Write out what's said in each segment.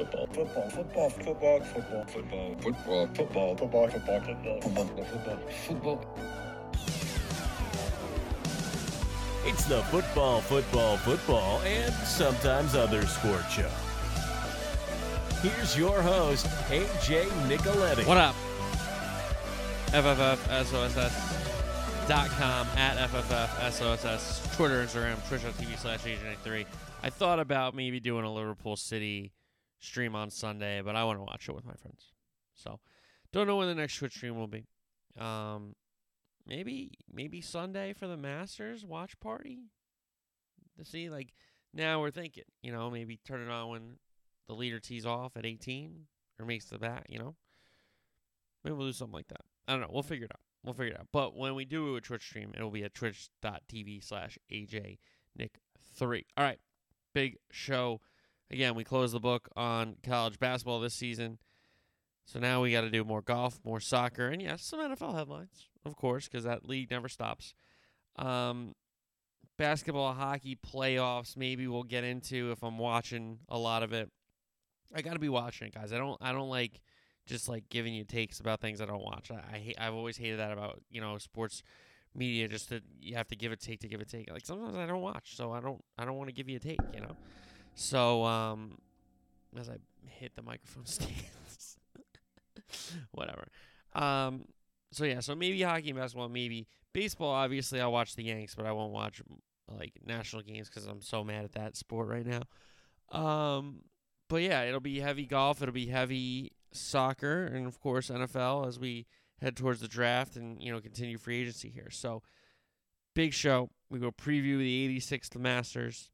football, football, football, football, football, football, football, football, football, football, football, football, football, football. It's the football, football, football, and sometimes other sport show. Here's your host, AJ Nicoletti. What up? FFFSOSS.com at FFFSOSS, Twitter, Instagram, twitch.tv slash AJ3. I thought about maybe doing a Liverpool City stream on Sunday, but I want to watch it with my friends. So, don't know when the next Twitch stream will be. Um, maybe maybe Sunday for the Masters watch party. To see, like, now we're thinking, you know, maybe turn it on when the leader tees off at 18 or makes the bat, you know? Maybe we'll do something like that. I don't know. We'll figure it out. We'll figure it out. But when we do a Twitch stream, it'll be at twitch.tv slash AJ Nick3. All right. Big show. Again, we closed the book on college basketball this season. So now we got to do more golf, more soccer, and yes, some NFL headlines, of course, because that league never stops. Um, basketball, hockey playoffs. Maybe we'll get into if I'm watching a lot of it. I got to be watching it, guys. I don't. I don't like just like giving you takes about things I don't watch. I, I hate, I've always hated that about you know sports media. Just that you have to give a take to give a take. Like sometimes I don't watch, so I don't. I don't want to give you a take. You know. So um, as I hit the microphone stands, whatever. Um, so yeah, so maybe hockey and basketball, maybe baseball. Obviously, I'll watch the Yanks, but I won't watch like national games because I'm so mad at that sport right now. Um, but yeah, it'll be heavy golf. It'll be heavy soccer, and of course NFL as we head towards the draft and you know continue free agency here. So big show. We will preview the 86th Masters.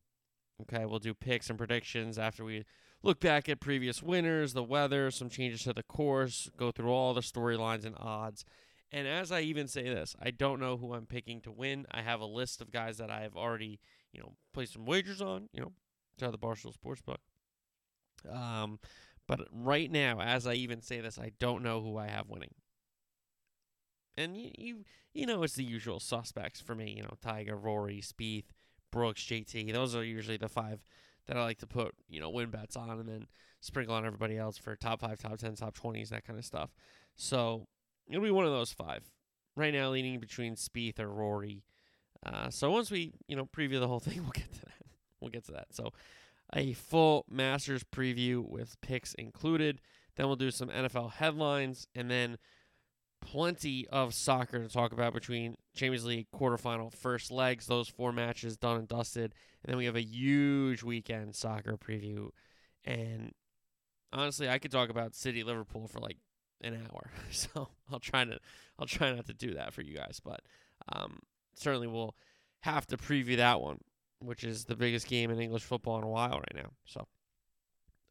Okay, we'll do picks and predictions after we look back at previous winners, the weather, some changes to the course, go through all the storylines and odds. And as I even say this, I don't know who I'm picking to win. I have a list of guys that I have already, you know, placed some wagers on, you know, to the Barstool Sportsbook. Um, but right now, as I even say this, I don't know who I have winning. And you, you, you know, it's the usual suspects for me. You know, Tiger, Rory, Spieth, Brooks, JT. Those are usually the five that I like to put, you know, win bets on, and then sprinkle on everybody else for top five, top ten, top twenties, that kind of stuff. So it'll be one of those five. Right now, leaning between Spieth or Rory. Uh, so once we, you know, preview the whole thing, we'll get to that. We'll get to that. So a full Masters preview with picks included. Then we'll do some NFL headlines and then plenty of soccer to talk about between Champions League quarterfinal first legs, those four matches done and dusted. And then we have a huge weekend soccer preview. And honestly, I could talk about City Liverpool for like an hour. So I'll try to I'll try not to do that for you guys, but um, certainly we'll have to preview that one which is the biggest game in English football in a while right now. So,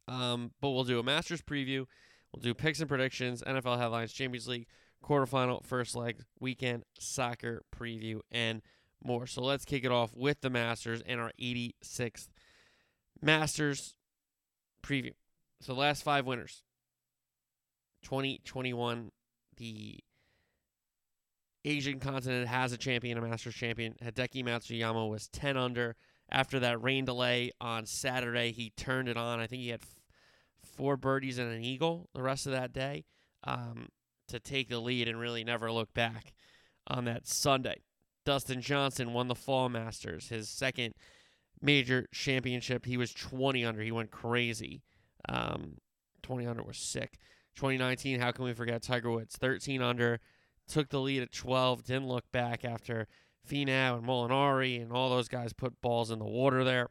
um, but we'll do a Masters preview. We'll do picks and predictions, NFL headlines, Champions League quarterfinal, first leg, weekend soccer preview, and more. So let's kick it off with the Masters and our 86th Masters preview. So last five winners. 2021, the Asian continent has a champion, a Masters champion. Hideki Matsuyama was 10 under. After that rain delay on Saturday, he turned it on. I think he had four birdies and an eagle the rest of that day um, to take the lead and really never look back on that Sunday. Dustin Johnson won the Fall Masters, his second major championship. He was 20 under. He went crazy. Um, 20 under was sick. 2019, how can we forget Tiger Woods? 13 under took the lead at 12, didn't look back after Finau and Molinari and all those guys put balls in the water there.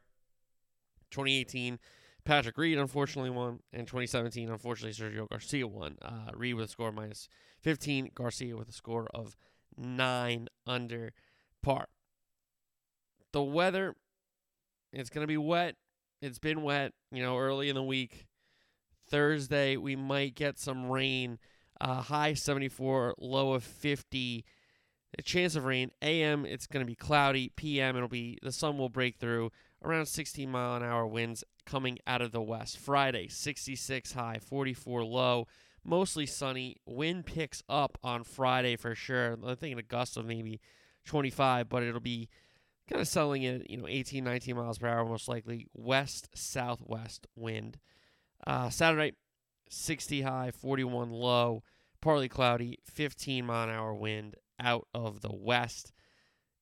2018, Patrick Reed unfortunately won, and 2017, unfortunately, Sergio Garcia won. Uh, Reed with a score minus 15, Garcia with a score of 9 under par. The weather, it's going to be wet. It's been wet, you know, early in the week. Thursday, we might get some rain. Uh, high 74, low of 50. A chance of rain. AM, it's going to be cloudy. PM, it'll be the sun will break through. Around 16 mile an hour winds coming out of the west. Friday, 66 high, 44 low. Mostly sunny. Wind picks up on Friday for sure. I'm thinking a gust of maybe 25, but it'll be kind of settling at you know 18, 19 miles per hour, most likely west southwest wind. Uh, Saturday, 60 high, 41 low, partly cloudy, 15 mile an hour wind out of the west.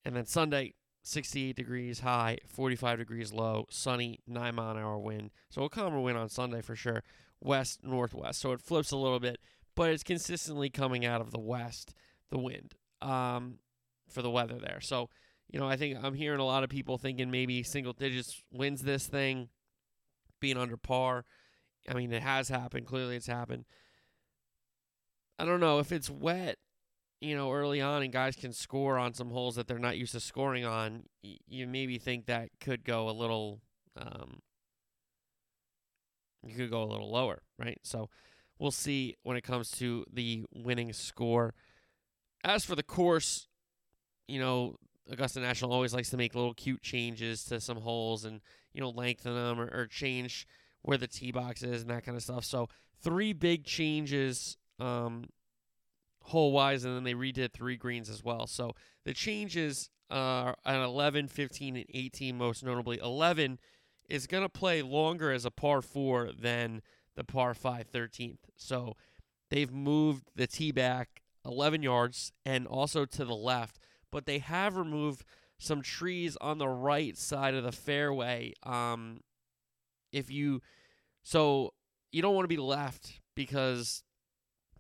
And then Sunday, 68 degrees high, 45 degrees low, sunny, 9 mile an hour wind. So a calmer wind on Sunday for sure. West, northwest. So it flips a little bit, but it's consistently coming out of the west, the wind, um, for the weather there. So, you know, I think I'm hearing a lot of people thinking maybe single digits wins this thing, being under par. I mean, it has happened. Clearly, it's happened. I don't know if it's wet, you know, early on and guys can score on some holes that they're not used to scoring on. Y- you maybe think that could go a little, um, you could go a little lower, right? So we'll see when it comes to the winning score. As for the course, you know, Augusta National always likes to make little cute changes to some holes and, you know, lengthen them or, or change where the tee box is and that kind of stuff. So three big changes um, hole wise, and then they redid three greens as well. So the changes are at 11, 15, and 18, most notably. 11 is going to play longer as a par four than the par 5 13th. So they've moved the tee back 11 yards and also to the left, but they have removed some trees on the right side of the fairway. Um, if you so you don't want to be left because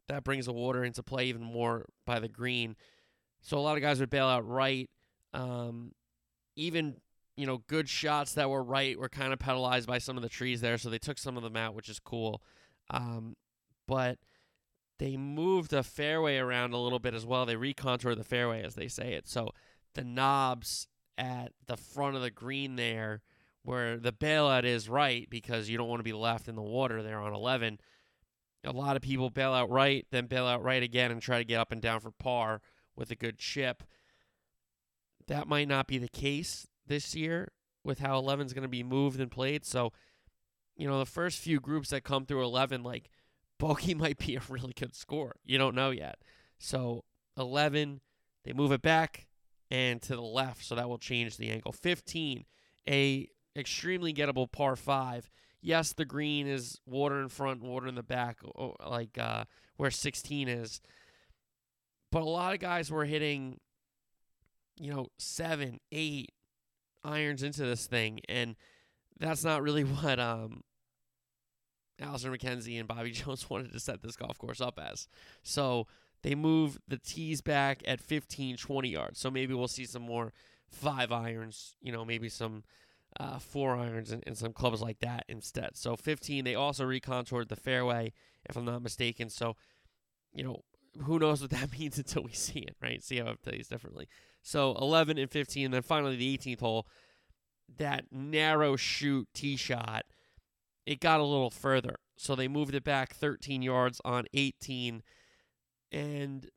that brings the water into play even more by the green. So a lot of guys would bail out right. Um, even you know good shots that were right were kind of penalized by some of the trees there, so they took some of them out, which is cool. Um, but they moved the fairway around a little bit as well. They recontoured the fairway, as they say it. So the knobs at the front of the green there where the bailout is right because you don't want to be left in the water there on 11. A lot of people bail out right, then bail out right again and try to get up and down for par with a good chip. That might not be the case this year with how 11 is going to be moved and played. So, you know, the first few groups that come through 11, like, bogey might be a really good score. You don't know yet. So, 11, they move it back and to the left, so that will change the angle. 15, a extremely gettable par five. Yes, the green is water in front, water in the back, like uh, where 16 is. But a lot of guys were hitting, you know, seven, eight irons into this thing, and that's not really what um, Alister MacKenzie and Bobby Jones wanted to set this golf course up as. So they move the tees back at 15, 20 yards. So maybe we'll see some more five irons, you know, maybe some uh, four irons and, and, some clubs like that instead. So 15, they also recontoured the fairway, if I'm not mistaken. So, you know, who knows what that means until we see it, right? See how it plays differently. So 11 and 15, and then finally the 18th hole, that narrow chute tee shot, it got a little further. So they moved it back 13 yards on 18, and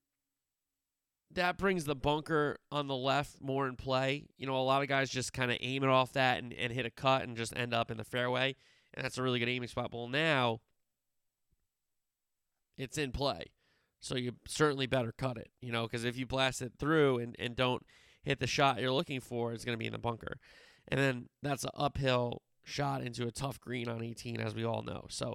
that brings the bunker on the left more in play. You know, a lot of guys just kind of aim it off that and, and hit a cut and just end up in the fairway. And that's a really good aiming spot. Well, now it's in play. So you certainly better cut it, you know, because if you blast it through and, and don't hit the shot you're looking for, it's going to be in the bunker. And then that's an uphill shot into a tough green on 18, as we all know. So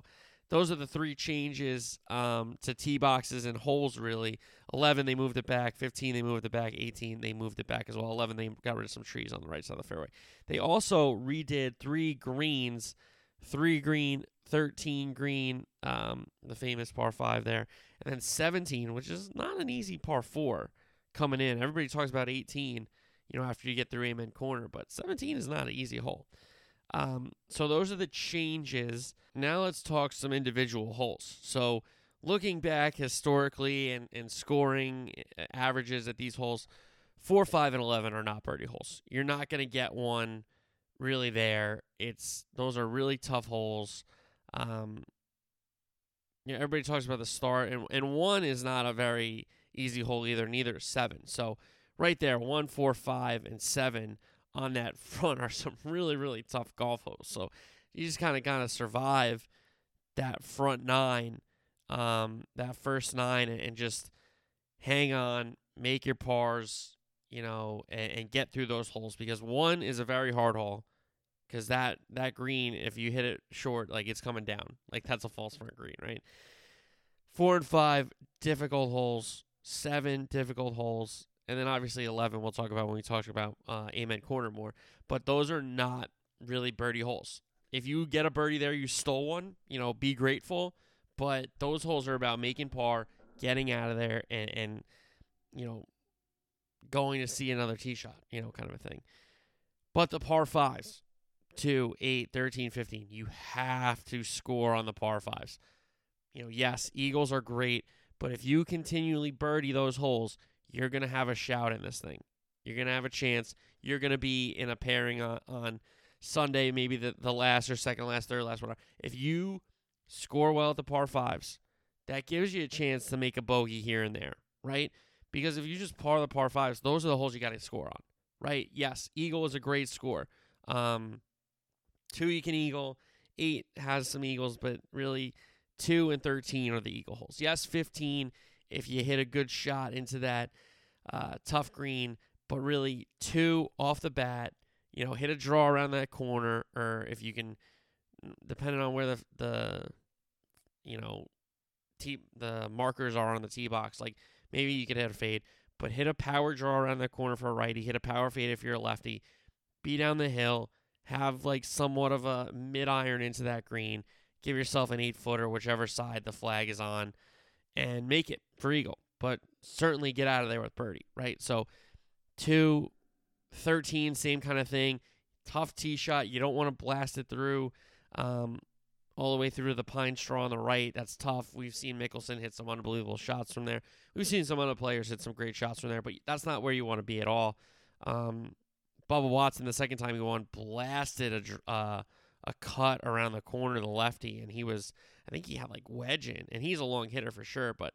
those are the three changes um, to tee boxes and holes, really. 11, they moved it back. 15, they moved it back. 18, they moved it back as well. 11, they got rid of some trees on the right side of the fairway. They also redid three greens, three green, 13 green, um, the famous par five there, and then 17, which is not an easy par four coming in. Everybody talks about 18, you know, after you get through Amen Corner, but 17 is not an easy hole. Um, so those are the changes. Now let's talk some individual holes. So looking back historically and, and scoring averages at these holes, four, five, and eleven are not birdie holes. You're not going to get one really there. It's those are really tough holes. Um, you know, everybody talks about the start, and and one is not a very easy hole either. Neither is seven. So right there, one, four, five, and seven on that front are some really, really tough golf holes. So you just kind of kind of survive that front nine, um, that first nine, and, and, just hang on, make your pars, you know, and, and, get through those holes because one is a very hard hole because that that green, if you hit it short, like it's coming down, like that's a false front green, right? Four and five difficult holes, seven difficult holes, and then obviously eleven. We'll talk about when we talk about uh, Amen Corner more, but those are not really birdie holes. If you get a birdie there, you stole one. You know, be grateful. But those holes are about making par, getting out of there, and, and you know, going to see another tee shot. You know, kind of a thing. But the par fives, 2, 8, 13, 15, you have to score on the par fives. You know, yes, Eagles are great, but if you continually birdie those holes, you're going to have a shout in this thing. You're going to have a chance. You're going to be in a pairing on, on Sunday, maybe the, the last or second last, third last, whatever. If you score well at the par fives, that gives you a chance to make a bogey here and there, right? Because if you just par the par fives, those are the holes you got to score on right? Yes, eagle is a great score. Um, two you can eagle, eight has some eagles, but really two and thirteen are the eagle holes. Yes, fifteen if you hit a good shot into that uh, tough green, but really two off the bat. You know, hit a draw around that corner, or if you can, depending on where the the you know tee the markers are on the tee box, like maybe you could hit a fade but hit a power draw around that corner for a righty, hit a power fade if you're a lefty, be down the hill, have like somewhat of a mid iron into that green, give yourself an eight footer, whichever side the flag is on, and make it for Eagle. But certainly get out of there with birdie, right? So, two, 13, same kind of thing. Tough tee shot. You don't want to blast it through. Um, all the way through to the pine straw on the right. That's tough. We've seen Mickelson hit some unbelievable shots from there. We've seen some other players hit some great shots from there, but that's not where you want to be at all. Um, Bubba Watson, the second time he won, blasted a uh, a cut around the corner of the lefty, and he was, I think he had like wedge in, and he's a long hitter for sure, but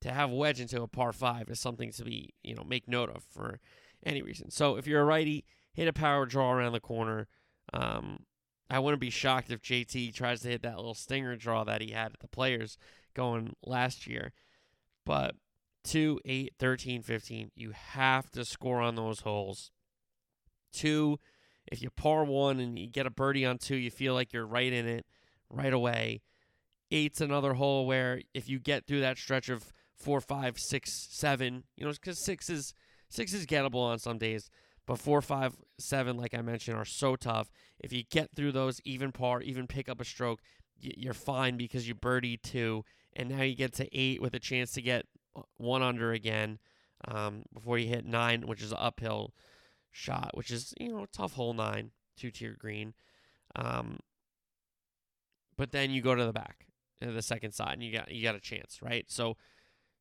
to have wedge into a par five is something to be, you know, make note of for any reason. So if you're a righty, hit a power draw around the corner. Um, I wouldn't be shocked if JT tries to hit that little stinger draw that he had at the players going last year. But 2, 8, 13, 15, you have to score on those holes. Two, if you par one and you get a birdie on two, you feel like you're right in it right away. Eight's another hole where if you get through that stretch of four, five, six, seven, you know, because six is six is gettable on some days. But four, five, seven, like I mentioned, are so tough. If you get through those, even par, even pick up a stroke, you're fine because you birdie two, and now you get to eight with a chance to get uh, one under again um, before you hit nine, which is uphill shot, which is you know tough hole nine, two tier green. Um, but then you go to the back, the second side, and you got you got a chance, right? So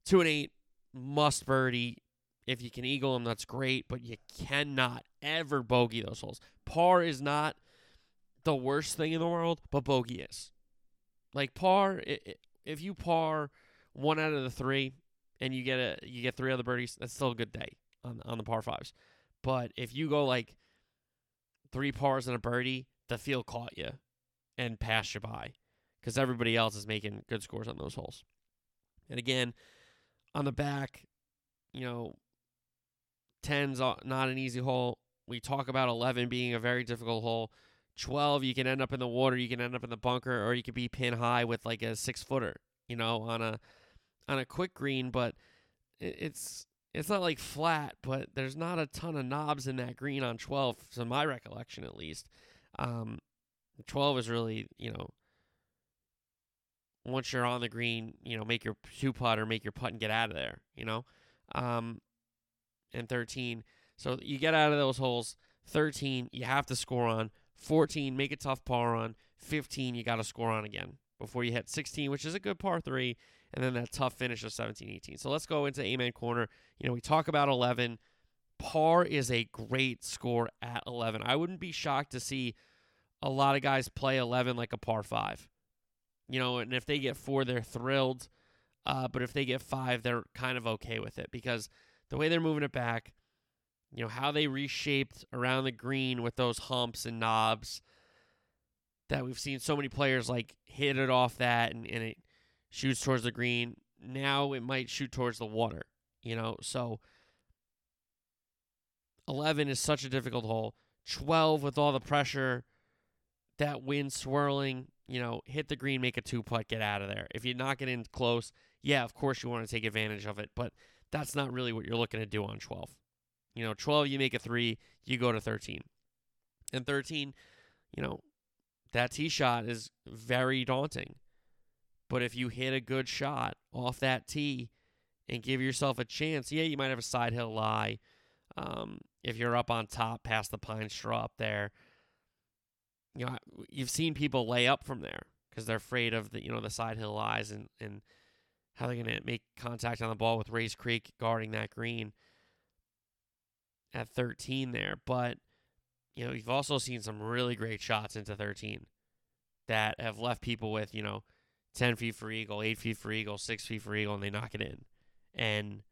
two and eight must birdie if you can eagle them, that's great, but you cannot ever bogey those holes. Par is not the worst thing in the world, but bogey is. Like par, if you par one out of the three, and you get a you get three other birdies, that's still a good day on on the par fives. But if you go like three pars and a birdie, the field caught you and passed you by because everybody else is making good scores on those holes. And again, on the back, you know, 10's not an easy hole. We talk about 11 being a very difficult hole. 12, you can end up in the water, you can end up in the bunker, or you could be pin high with like a six footer, you know, on a on a quick green. But it's it's not like flat, but there's not a ton of knobs in that green on 12, to my recollection at least. Um, 12 is really, you know, once you're on the green, you know, make your two putt or make your putt and get out of there, you know. Um, and 13. So you get out of those holes. 13, you have to score on. 14, make a tough par on. 15, you got to score on again before you hit 16, which is a good par three, and then that tough finish of 17, 18. So let's go into Amen Corner. You know, we talk about 11. Par is a great score at 11. I wouldn't be shocked to see a lot of guys play 11 like a par five. You know, and if they get four, they're thrilled. Uh, but if they get five, they're kind of okay with it because – the way they're moving it back, you know, how they reshaped around the green with those humps and knobs that we've seen so many players like hit it off that and, and it shoots towards the green. Now it might shoot towards the water, you know, so 11 is such a difficult hole. 12 with all the pressure that wind swirling, you know, hit the green, make a two putt, get out of there. If you're not getting close, yeah, of course you want to take advantage of it, but that's not really what you're looking to do on 12. You know, 12, you make a three, you go to 13. And 13, you know, that tee shot is very daunting. But if you hit a good shot off that tee and give yourself a chance, yeah, you might have a side hill lie. Um, if you're up on top past the pine straw up there, you know, you've seen people lay up from there because they're afraid of the, you know, the side hill lies and, and how they're going to make contact on the ball with Rae's Creek guarding that green at 13 there. But, you know, you've also seen some really great shots into 13 that have left people with, you know, 10 feet for eagle, 8 feet for eagle, 6 feet for eagle, and they knock it in. And,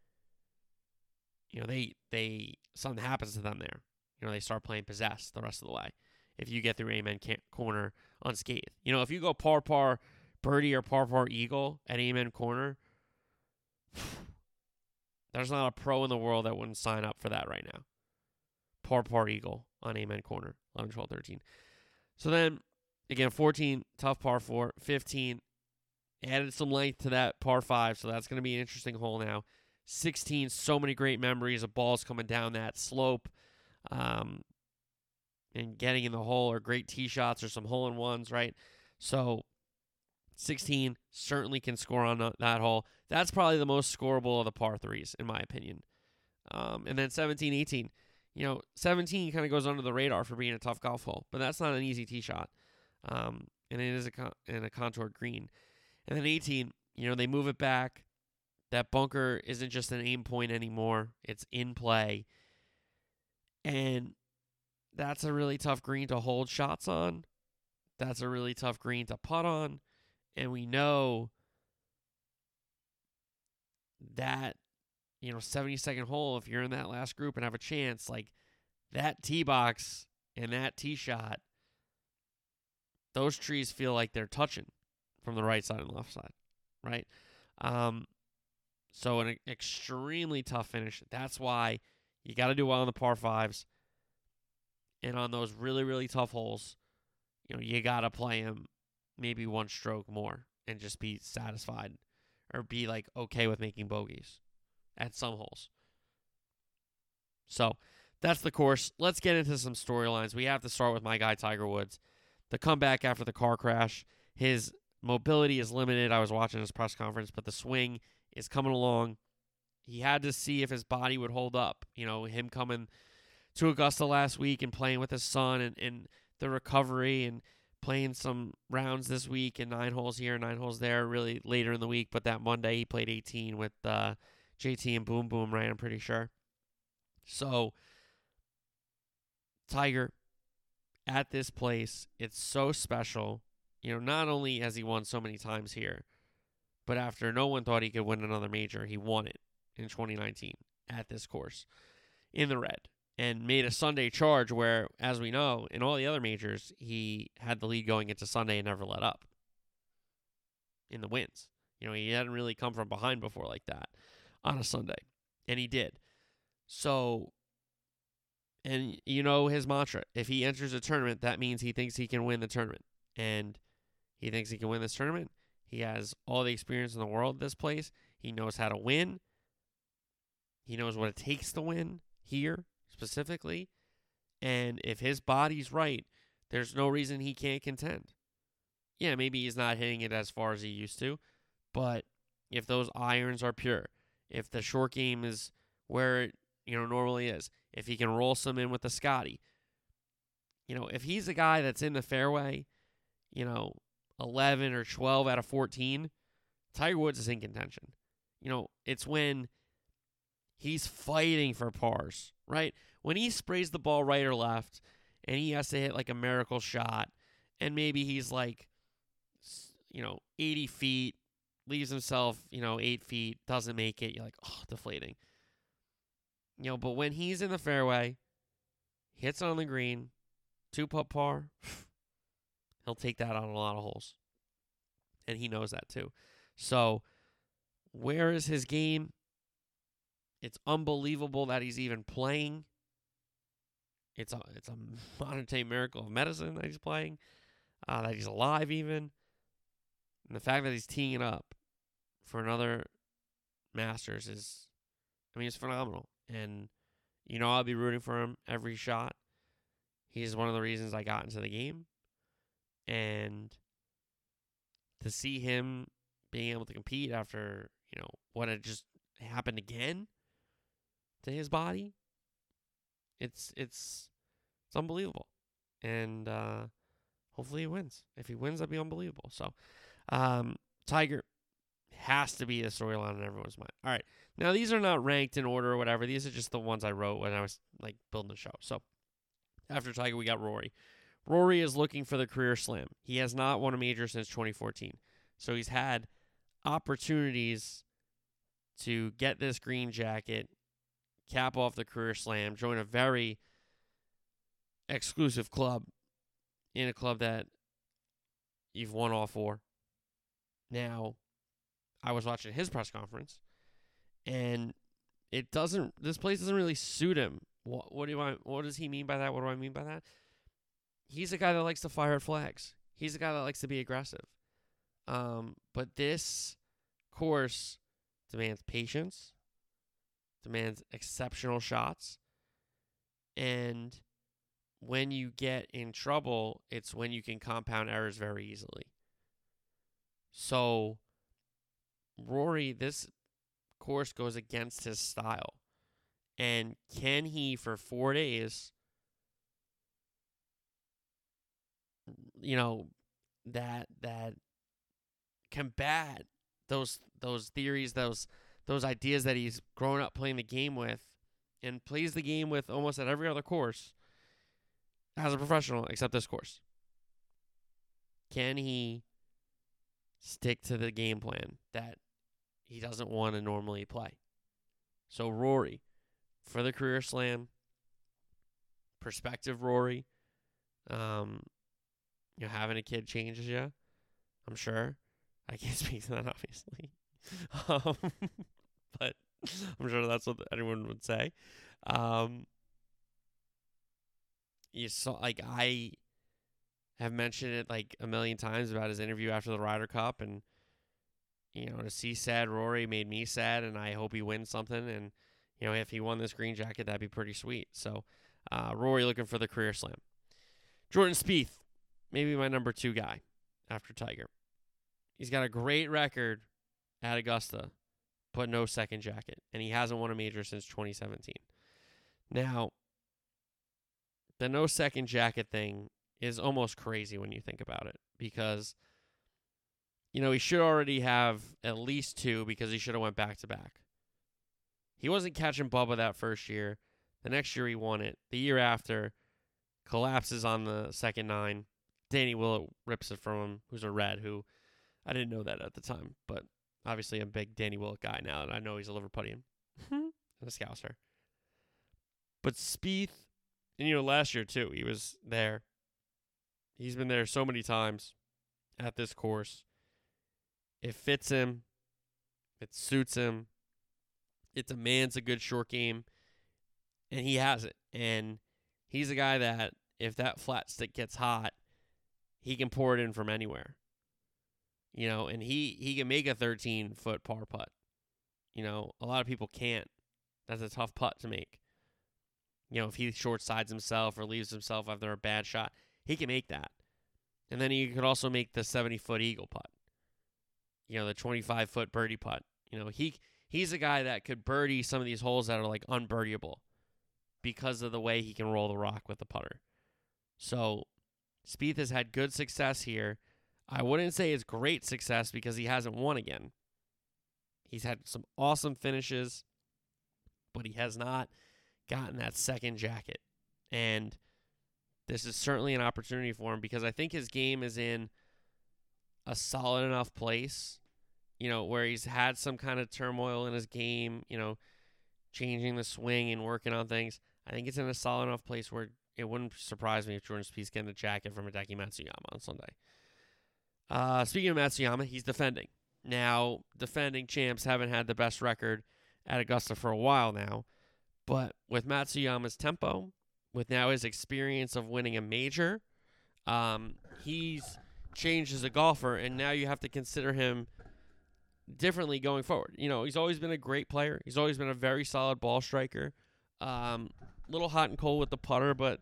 you know, they, they, something happens to them there. You know, they start playing possessed the rest of the way. If you get through Amen corner unscathed, you know, if you go par par birdie or par par eagle at Amen corner, there's not a pro in the world that wouldn't sign up for that right now. Par par eagle on Amen corner, 11, 12, 13. So then, again, 14, tough par four. 15, added some length to that par five, so that's going to be an interesting hole now. 16, so many great memories of balls coming down that slope um, and getting in the hole or great tee shots or some hole in ones, right? So 16 certainly can score on that hole. That's probably the most scoreable of the par threes, in my opinion. Um, and then 17, 18. You know, 17 kind of goes under the radar for being a tough golf hole, but that's not an easy tee shot. Um, and it is a con- in a contoured green. And then 18, you know, they move it back. That bunker isn't just an aim point anymore, it's in play. And that's a really tough green to hold shots on. That's a really tough green to putt on. And we know that, you know, 72nd hole, if you're in that last group and have a chance, like that tee box and that tee shot, those trees feel like they're touching from the right side and left side, right? Um, so an extremely tough finish. That's why you got to do well on the par fives, and on those really really tough holes, you know you got to play them maybe one stroke more and just be satisfied, or be like okay with making bogeys at some holes. So that's the course. Let's get into some storylines. We have to start with my guy Tiger Woods, the comeback after the car crash, his mobility is limited. I was watching his press conference, but the swing is coming along. He had to see if his body would hold up. You know, him coming to Augusta last week and playing with his son and, and the recovery and playing some rounds this week and nine holes here, nine holes there, really later in the week. But that Monday he played 18 with uh, JT and Boom Boom, right? I'm pretty sure. So, Tiger at this place, it's so special. You know, not only has he won so many times here, but after no one thought he could win another major, he won it in 2019 at this course in the red and made a Sunday charge where, as we know, in all the other majors, he had the lead going into Sunday and never let up in the wins. You know, he hadn't really come from behind before like that on a Sunday, and he did. So, and you know his mantra if he enters a tournament, that means he thinks he can win the tournament. And he thinks he can win this tournament. He has all the experience in the world at this place. He knows how to win. He knows what it takes to win here specifically. And if his body's right, there's no reason he can't contend. Yeah, maybe he's not hitting it as far as he used to, but if those irons are pure, if the short game is where it you know normally is, if he can roll some in with the Scotty, you know, if he's a guy that's in the fairway, you know, 11 or 12 out of 14, Tiger Woods is in contention. You know, it's when he's fighting for pars, right? When he sprays the ball right or left and he has to hit like a miracle shot and maybe he's like, you know, 80 feet, leaves himself, you know, eight feet, doesn't make it. You're like, oh, deflating. You know, but when he's in the fairway, hits on the green, two putt par, he'll take that on a lot of holes. And he knows that too. So, where is his game? It's unbelievable that he's even playing. It's a it's a modern day miracle of medicine that he's playing. uh, that he's alive, even. And the fact that he's teeing it up for another Masters is, I mean, it's phenomenal. And, you know, I'll be rooting for him every shot. He's one of the reasons I got into the game. And to see him being able to compete after, you know, what had just happened again to his body, it's it's it's unbelievable. And uh hopefully he wins. If he wins, that'd be unbelievable. So um Tiger has to be the storyline in everyone's mind. All right. Now these are not ranked in order or whatever. These are just the ones I wrote when I was like building the show. So after Tiger, we got Rory. Rory is looking for the career slam. He has not won a major since 2014. So he's had opportunities to get this green jacket, cap off the career slam, join a very exclusive club in a club that you've won all four. Now, I was watching his press conference, and it doesn't. This place doesn't really suit him. What, what do I? What does he mean by that? What do I mean by that? He's a guy that likes to fire at flags. He's a guy that likes to be aggressive. Um, but this course demands patience, demands exceptional shots, and when you get in trouble, it's when you can compound errors very easily. So, Rory, this course goes against his style. And can he, for four days, you know, that that combat those those theories, those those ideas that he's grown up playing the game with, and plays the game with almost at every other course as a professional, except this course. Can he stick to the game plan that he doesn't want to normally play? So Rory, for the career slam, perspective Rory, um, you know, having a kid changes you. I'm sure. I can't speak to that, obviously. um, but I'm sure that's what anyone would say. Um, you saw, like, I have mentioned it like a million times about his interview after the Ryder Cup, and you know, to see sad Rory made me sad, and I hope he wins something. And you know, if he won this green jacket, that'd be pretty sweet. So, uh, Rory looking for the career slam. Jordan Spieth, maybe my number two guy after Tiger. He's got a great record at Augusta, but no second jacket, and he hasn't won a major since 2017. Now, the no second jacket thing is almost crazy when you think about it because you know he should already have at least two because he should have went back to back. He wasn't catching Bubba that first year. The next year he won it. The year after, collapses on the second nine. Danny Willett rips it from him, who's a red, who I didn't know that at the time, but obviously I'm a big Danny Willett guy now, and I know he's a Liverpudlian hmm. and a Scouser. But Spieth, and you know, last year too, he was there. He's been there so many times at this course. It fits him. It suits him. It demands a good short game, and he has it. And he's a guy that if that flat stick gets hot, he can pour it in from anywhere. You know, and he he can make a 13 foot par putt. You know, a lot of people can't. That's a tough putt to make. You know, if he short sides himself or leaves himself after a bad shot, he can make that. And then he could also make the 70 foot eagle putt. You know, the 25 foot birdie putt. You know, he he's a guy that could birdie some of these holes that are like unbirdieable because of the way he can roll the rock with the putter. So Spieth has had good success here. I wouldn't say it's great success because he hasn't won again. He's had some awesome finishes, but he has not gotten that second jacket. And this is certainly an opportunity for him because I think his game is in a solid enough place, you know, where he's had some kind of turmoil in his game, you know, changing the swing and working on things. I think it's in a solid enough place where it wouldn't surprise me if Jordan Spieth's getting a jacket from Hideki Matsuyama on Sunday. Uh, speaking of Matsuyama, he's defending. Now, defending champs haven't had the best record at Augusta for a while now, but with Matsuyama's tempo, with now his experience of winning a major, Um, he's changed as a golfer, and now you have to consider him differently going forward. You know, he's always been a great player. He's always been a very solid ball striker. Um, little hot and cold with the putter, but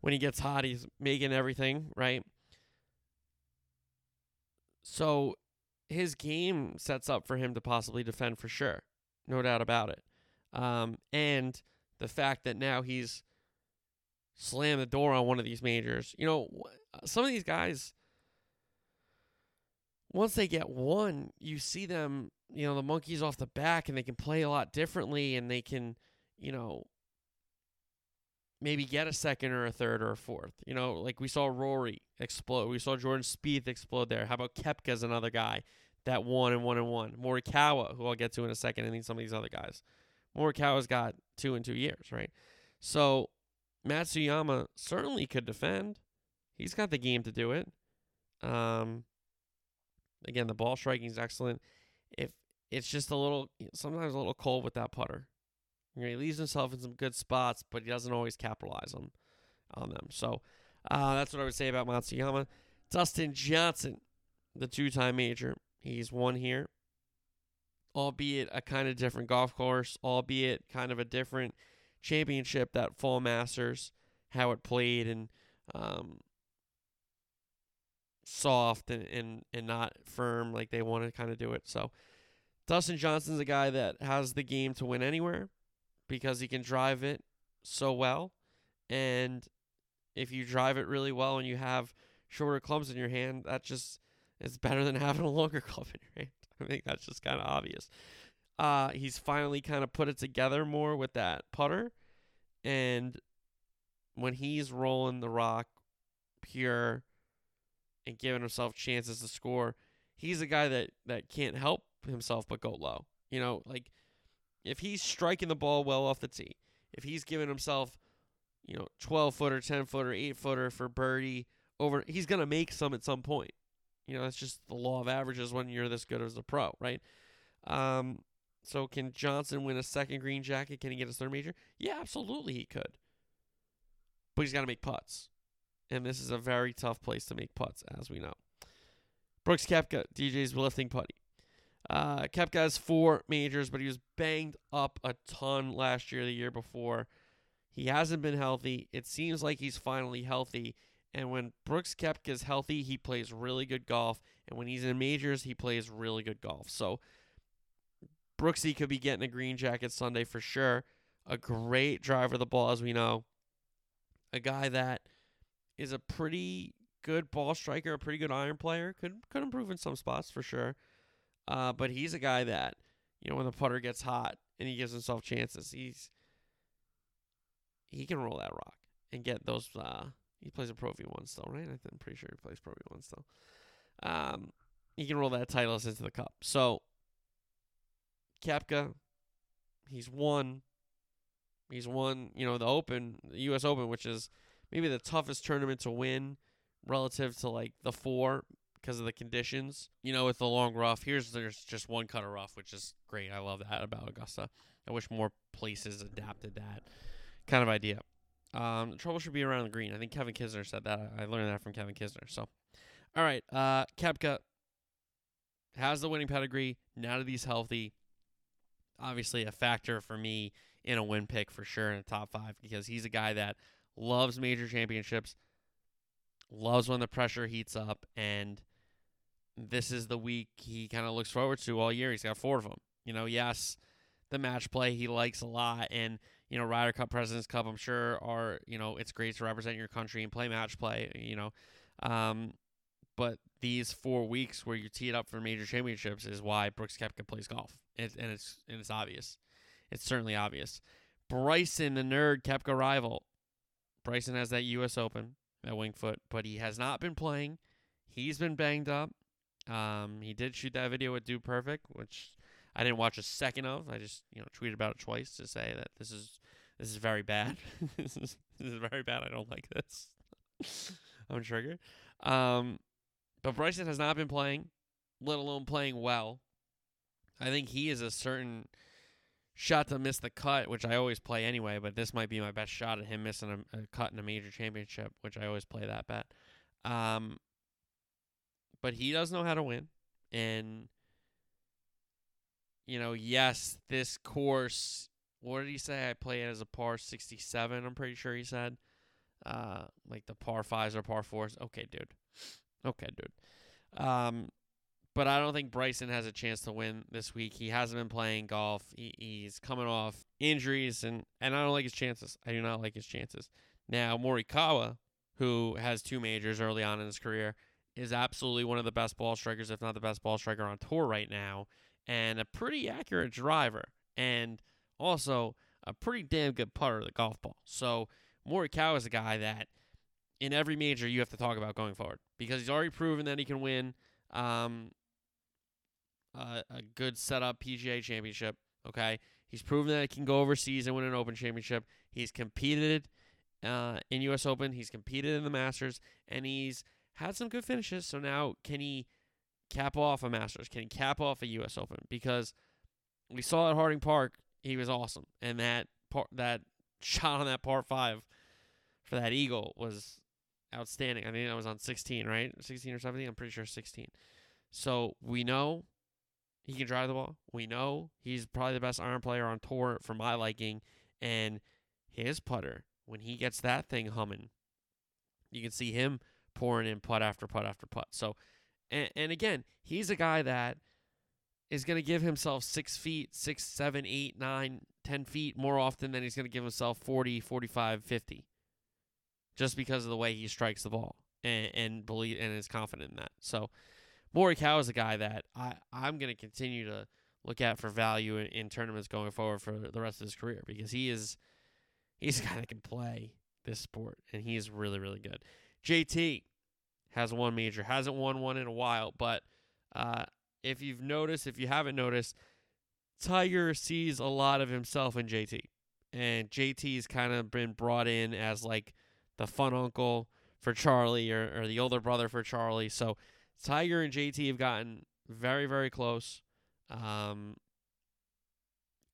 when he gets hot, he's making everything right. So his game sets up for him to possibly defend for sure, no doubt about it. Um, and the fact that now he's slammed the door on one of these majors, you know, some of these guys once they get one, you see them, you know, the monkeys off the back and they can play a lot differently and they can, you know, maybe get a second or a third or a fourth. You know, like we saw Rory explode. We saw Jordan Spieth explode there. How about Koepka's another guy that won and one and one. Morikawa, who I'll get to in a second, and then some of these other guys. Morikawa's got two in two years, right? So Matsuyama certainly could defend. He's got the game to do it. Um, Again, the ball striking is excellent. If it's just a little, sometimes a little cold with that putter. You know, he leaves himself in some good spots, but he doesn't always capitalize on on them. So uh, that's what I would say about Matsuyama. Dustin Johnson, the two-time major, he's won here, albeit a kind of different golf course, albeit kind of a different championship that Fall Masters, how it played, and um, soft and, and, and not firm like they want to kind of do it. So Dustin Johnson's a guy that has the game to win anywhere because he can drive it so well. And if you drive it really well and you have shorter clubs in your hand, that just is better than having a longer club in your hand. I think that's just kind of obvious. Uh, he's finally kind of put it together more with that putter. And when he's rolling the rock pure and giving himself chances to score. He's a guy that that can't help himself but go low. You know, like if he's striking the ball well off the tee, if he's giving himself, you know, 12 footer, 10 footer, 8 footer for birdie over, he's going to make some at some point. You know, that's just the law of averages when you're this good as a pro, right? Um, so can Johnson win a second green jacket? Can he get his third major? Yeah, absolutely he could. But he's got to make putts and this is a very tough place to make putts, as we know. Brooks Koepka, DJ's lifting putty. Uh, Koepka has four majors, but he was banged up a ton last year, the year before. He hasn't been healthy. It seems like he's finally healthy. And when Brooks Koepka is healthy, he plays really good golf. And when he's in majors, he plays really good golf. So Brooksy could be getting a green jacket Sunday for sure. A great driver of the ball, as we know. A guy that – is a pretty good ball striker, a pretty good iron player. Could could improve in some spots for sure. Uh, but he's a guy that you know when the putter gets hot and he gives himself chances, he's he can roll that rock and get those. Uh, he plays a Pro V1 still, right? I'm pretty sure he plays Pro V1 still. Um, he can roll that Titleist into the cup. So Koepka, he's won. He's won, you know, the Open, the U.S. Open, which is maybe the toughest tournament to win relative to like the four because of the conditions. You know, with the long rough, here's there's just one cut of rough, which is great. I love that about Augusta. I wish more places adapted that kind of idea. Um, the trouble should be around the green. I think Kevin Kisner said that. I learned that from Kevin Kisner. So, all right, uh, Koepka has the winning pedigree. Now that he's healthy, obviously a factor for me in a win pick for sure in the top five because he's a guy that loves major championships, loves when the pressure heats up, and this is the week he kind of looks forward to all year. He's got four of them. You know, yes, the match play he likes a lot, and you know, Ryder Cup, Presidents Cup, I'm sure are you know it's great to represent your country and play match play. You know, um, but these four weeks where you tee it up for major championships is why Brooks Koepka plays golf, and, and it's and it's obvious. It's certainly obvious. Bryson, the nerd, Koepka rival, Bryson has that U.S. Open at Winged Foot, but he has not been playing. He's been banged up. Um, he did shoot that video with Dude Perfect, which I didn't watch a second of. I just you know tweeted about it twice to say that this is this is very bad. this, is, this is very bad. I don't like this. I'm triggered. Um, but Bryson has not been playing, let alone playing well. I think he is a certain shot to miss the cut, which I always play anyway, but this might be my best shot at him missing a, a cut in a major championship, which I always play that bet. Um, but he does know how to win. And, you know, yes, this course, what did he say? I play it as a par 67, I'm pretty sure he said. Uh, like the par fives or par fours. Okay, dude. Okay, dude. Um, but I don't think Bryson has a chance to win this week. He hasn't been playing golf. He, he's coming off injuries, and, and I don't like his chances. I do not like his chances. Now, Morikawa, who has two majors early on in his career, is absolutely one of the best ball strikers, if not the best ball striker on tour right now, and a pretty accurate driver, and also a pretty damn good putter of the golf ball. So Morikawa is a guy that in every major you have to talk about going forward because he's already proven that he can win um, a, a good setup PGA championship. Okay, he's proven that he can go overseas and win an Open championship. He's competed uh, in U.S. Open. He's competed in the Masters, and he's had some good finishes. So now, can he cap off a Masters? Can he cap off a U.S. Open? Because we saw at Harding Park, he was awesome, and that par- that shot on that par five for that eagle was outstanding. I think I was on 16, right? 16 or 17. I'm pretty sure 16. So we know he can drive the ball. We know he's probably the best iron player on tour for my liking, and his putter when he gets that thing humming, you can see him pouring in putt after putt after putt. So, and, and again, he's a guy that is going to give himself six feet, six, seven, eight, nine, ten feet more often than he's going to give himself 40, 45, 50. Just because of the way he strikes the ball and, and believe and is confident in that. So, Morikawa is a guy that I, I'm going to continue to look at for value in, in tournaments going forward for the rest of his career because he is he's a guy that can play this sport and he is really really good. JT has won major, hasn't won one in a while, but uh, if you've noticed, if you haven't noticed, Tiger sees a lot of himself in JT, and JT's kind of been brought in as like the fun uncle for Charlie or, or the older brother for Charlie. So Tiger and JT have gotten very very close. Um,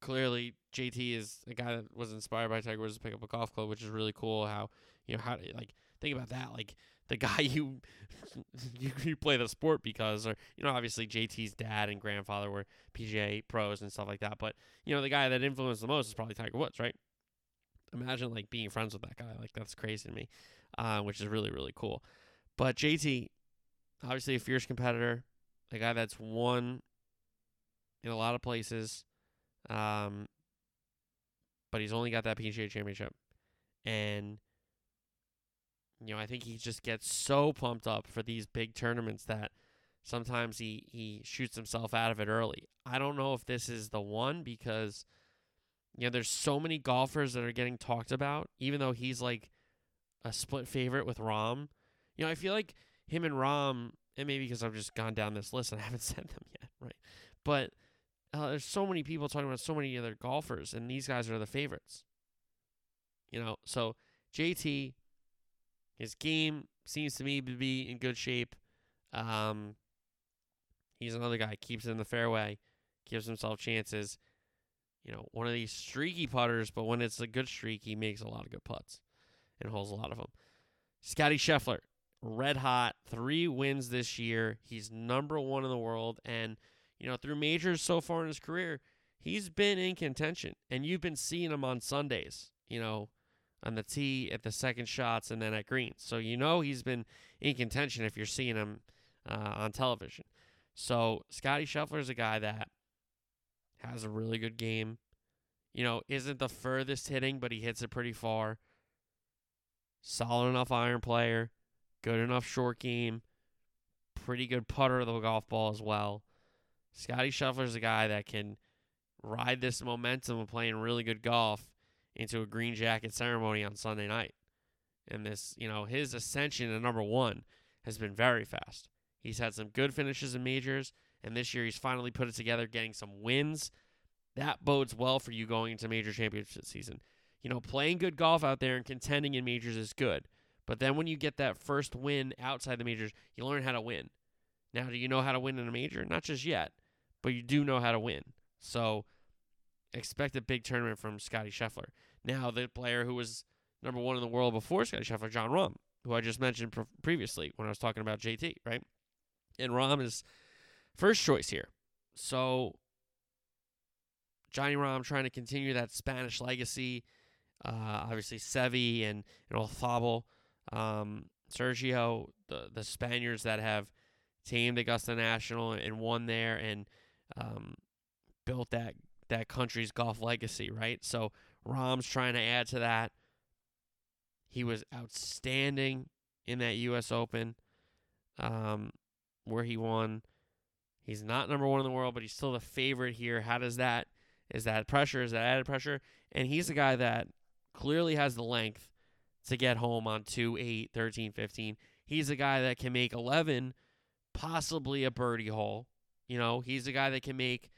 clearly JT is a guy that was inspired by Tiger Woods to pick up a golf club, which is really cool. How you know how like think about that, like the guy you you, you play the sport because, or you know, obviously JT's dad and grandfather were PGA pros and stuff like that. But you know, the guy that influenced the most is probably Tiger Woods, right? Imagine like being friends with that guy, like that's crazy to me, uh, which is really really cool. But JT, obviously a fierce competitor, a guy that's won in a lot of places. Um, but he's only got that PGA championship. And, you know, I think he just gets so pumped up for these big tournaments that sometimes he, he shoots himself out of it early. I don't know if this is the one because, you know, there's so many golfers that are getting talked about, even though he's like a split favorite with Rahm. You know, I feel like him and Rahm and maybe because I've just gone down this list and I haven't said them yet, right? But uh, there's so many people talking about so many other golfers, and these guys are the favorites. You know, so JT, his game seems to me to be in good shape. Um, he's another guy keeps it in the fairway, gives himself chances. You know, one of these streaky putters, but when it's a good streak, he makes a lot of good putts and holds a lot of them. Scotty Scheffler, red hot, three wins this year. He's number one in the world, and you know, through majors so far in his career, he's been in contention. And you've been seeing him on Sundays, you know, on the tee at the second shots and then at greens. So you know he's been in contention if you're seeing him uh, on television. So Scotty Scheffler is a guy that has a really good game. You know, isn't the furthest hitting, but he hits it pretty far. Solid enough iron player, good enough short game, pretty good putter of the golf ball as well. Scotty Scheffler is a guy that can ride this momentum of playing really good golf into a green jacket ceremony on Sunday night. And this, you know, his ascension to number one has been very fast. He's had some good finishes in majors, and this year he's finally put it together, getting some wins. That bodes well for you going into major championship season. You know, playing good golf out there and contending in majors is good. But then when you get that first win outside the majors, you learn how to win. Now, do you know how to win in a major? Not just yet but you do know how to win. So expect a big tournament from Scotty Scheffler. Now, the player who was number one in the world before Scotty Scheffler, Jon Rahm, who I just mentioned pre- previously when I was talking about JT, right? And Rahm is first choice here. So Johnny Rahm trying to continue that Spanish legacy. Uh, obviously, Seve and and um, Sergio, the the Spaniards that have tamed Augusta National and won there and um, built that that country's golf legacy, right? So Rahm's trying to add to that. He was outstanding in that U.S. Open, um, where he won. He's not number one in the world, but he's still the favorite here. How does that? Is that pressure? Is that added pressure? And he's a guy that clearly has the length to get home on 2, 8, 13, 15. He's a guy that can make 11 possibly a birdie hole. You know, he's a guy that can make,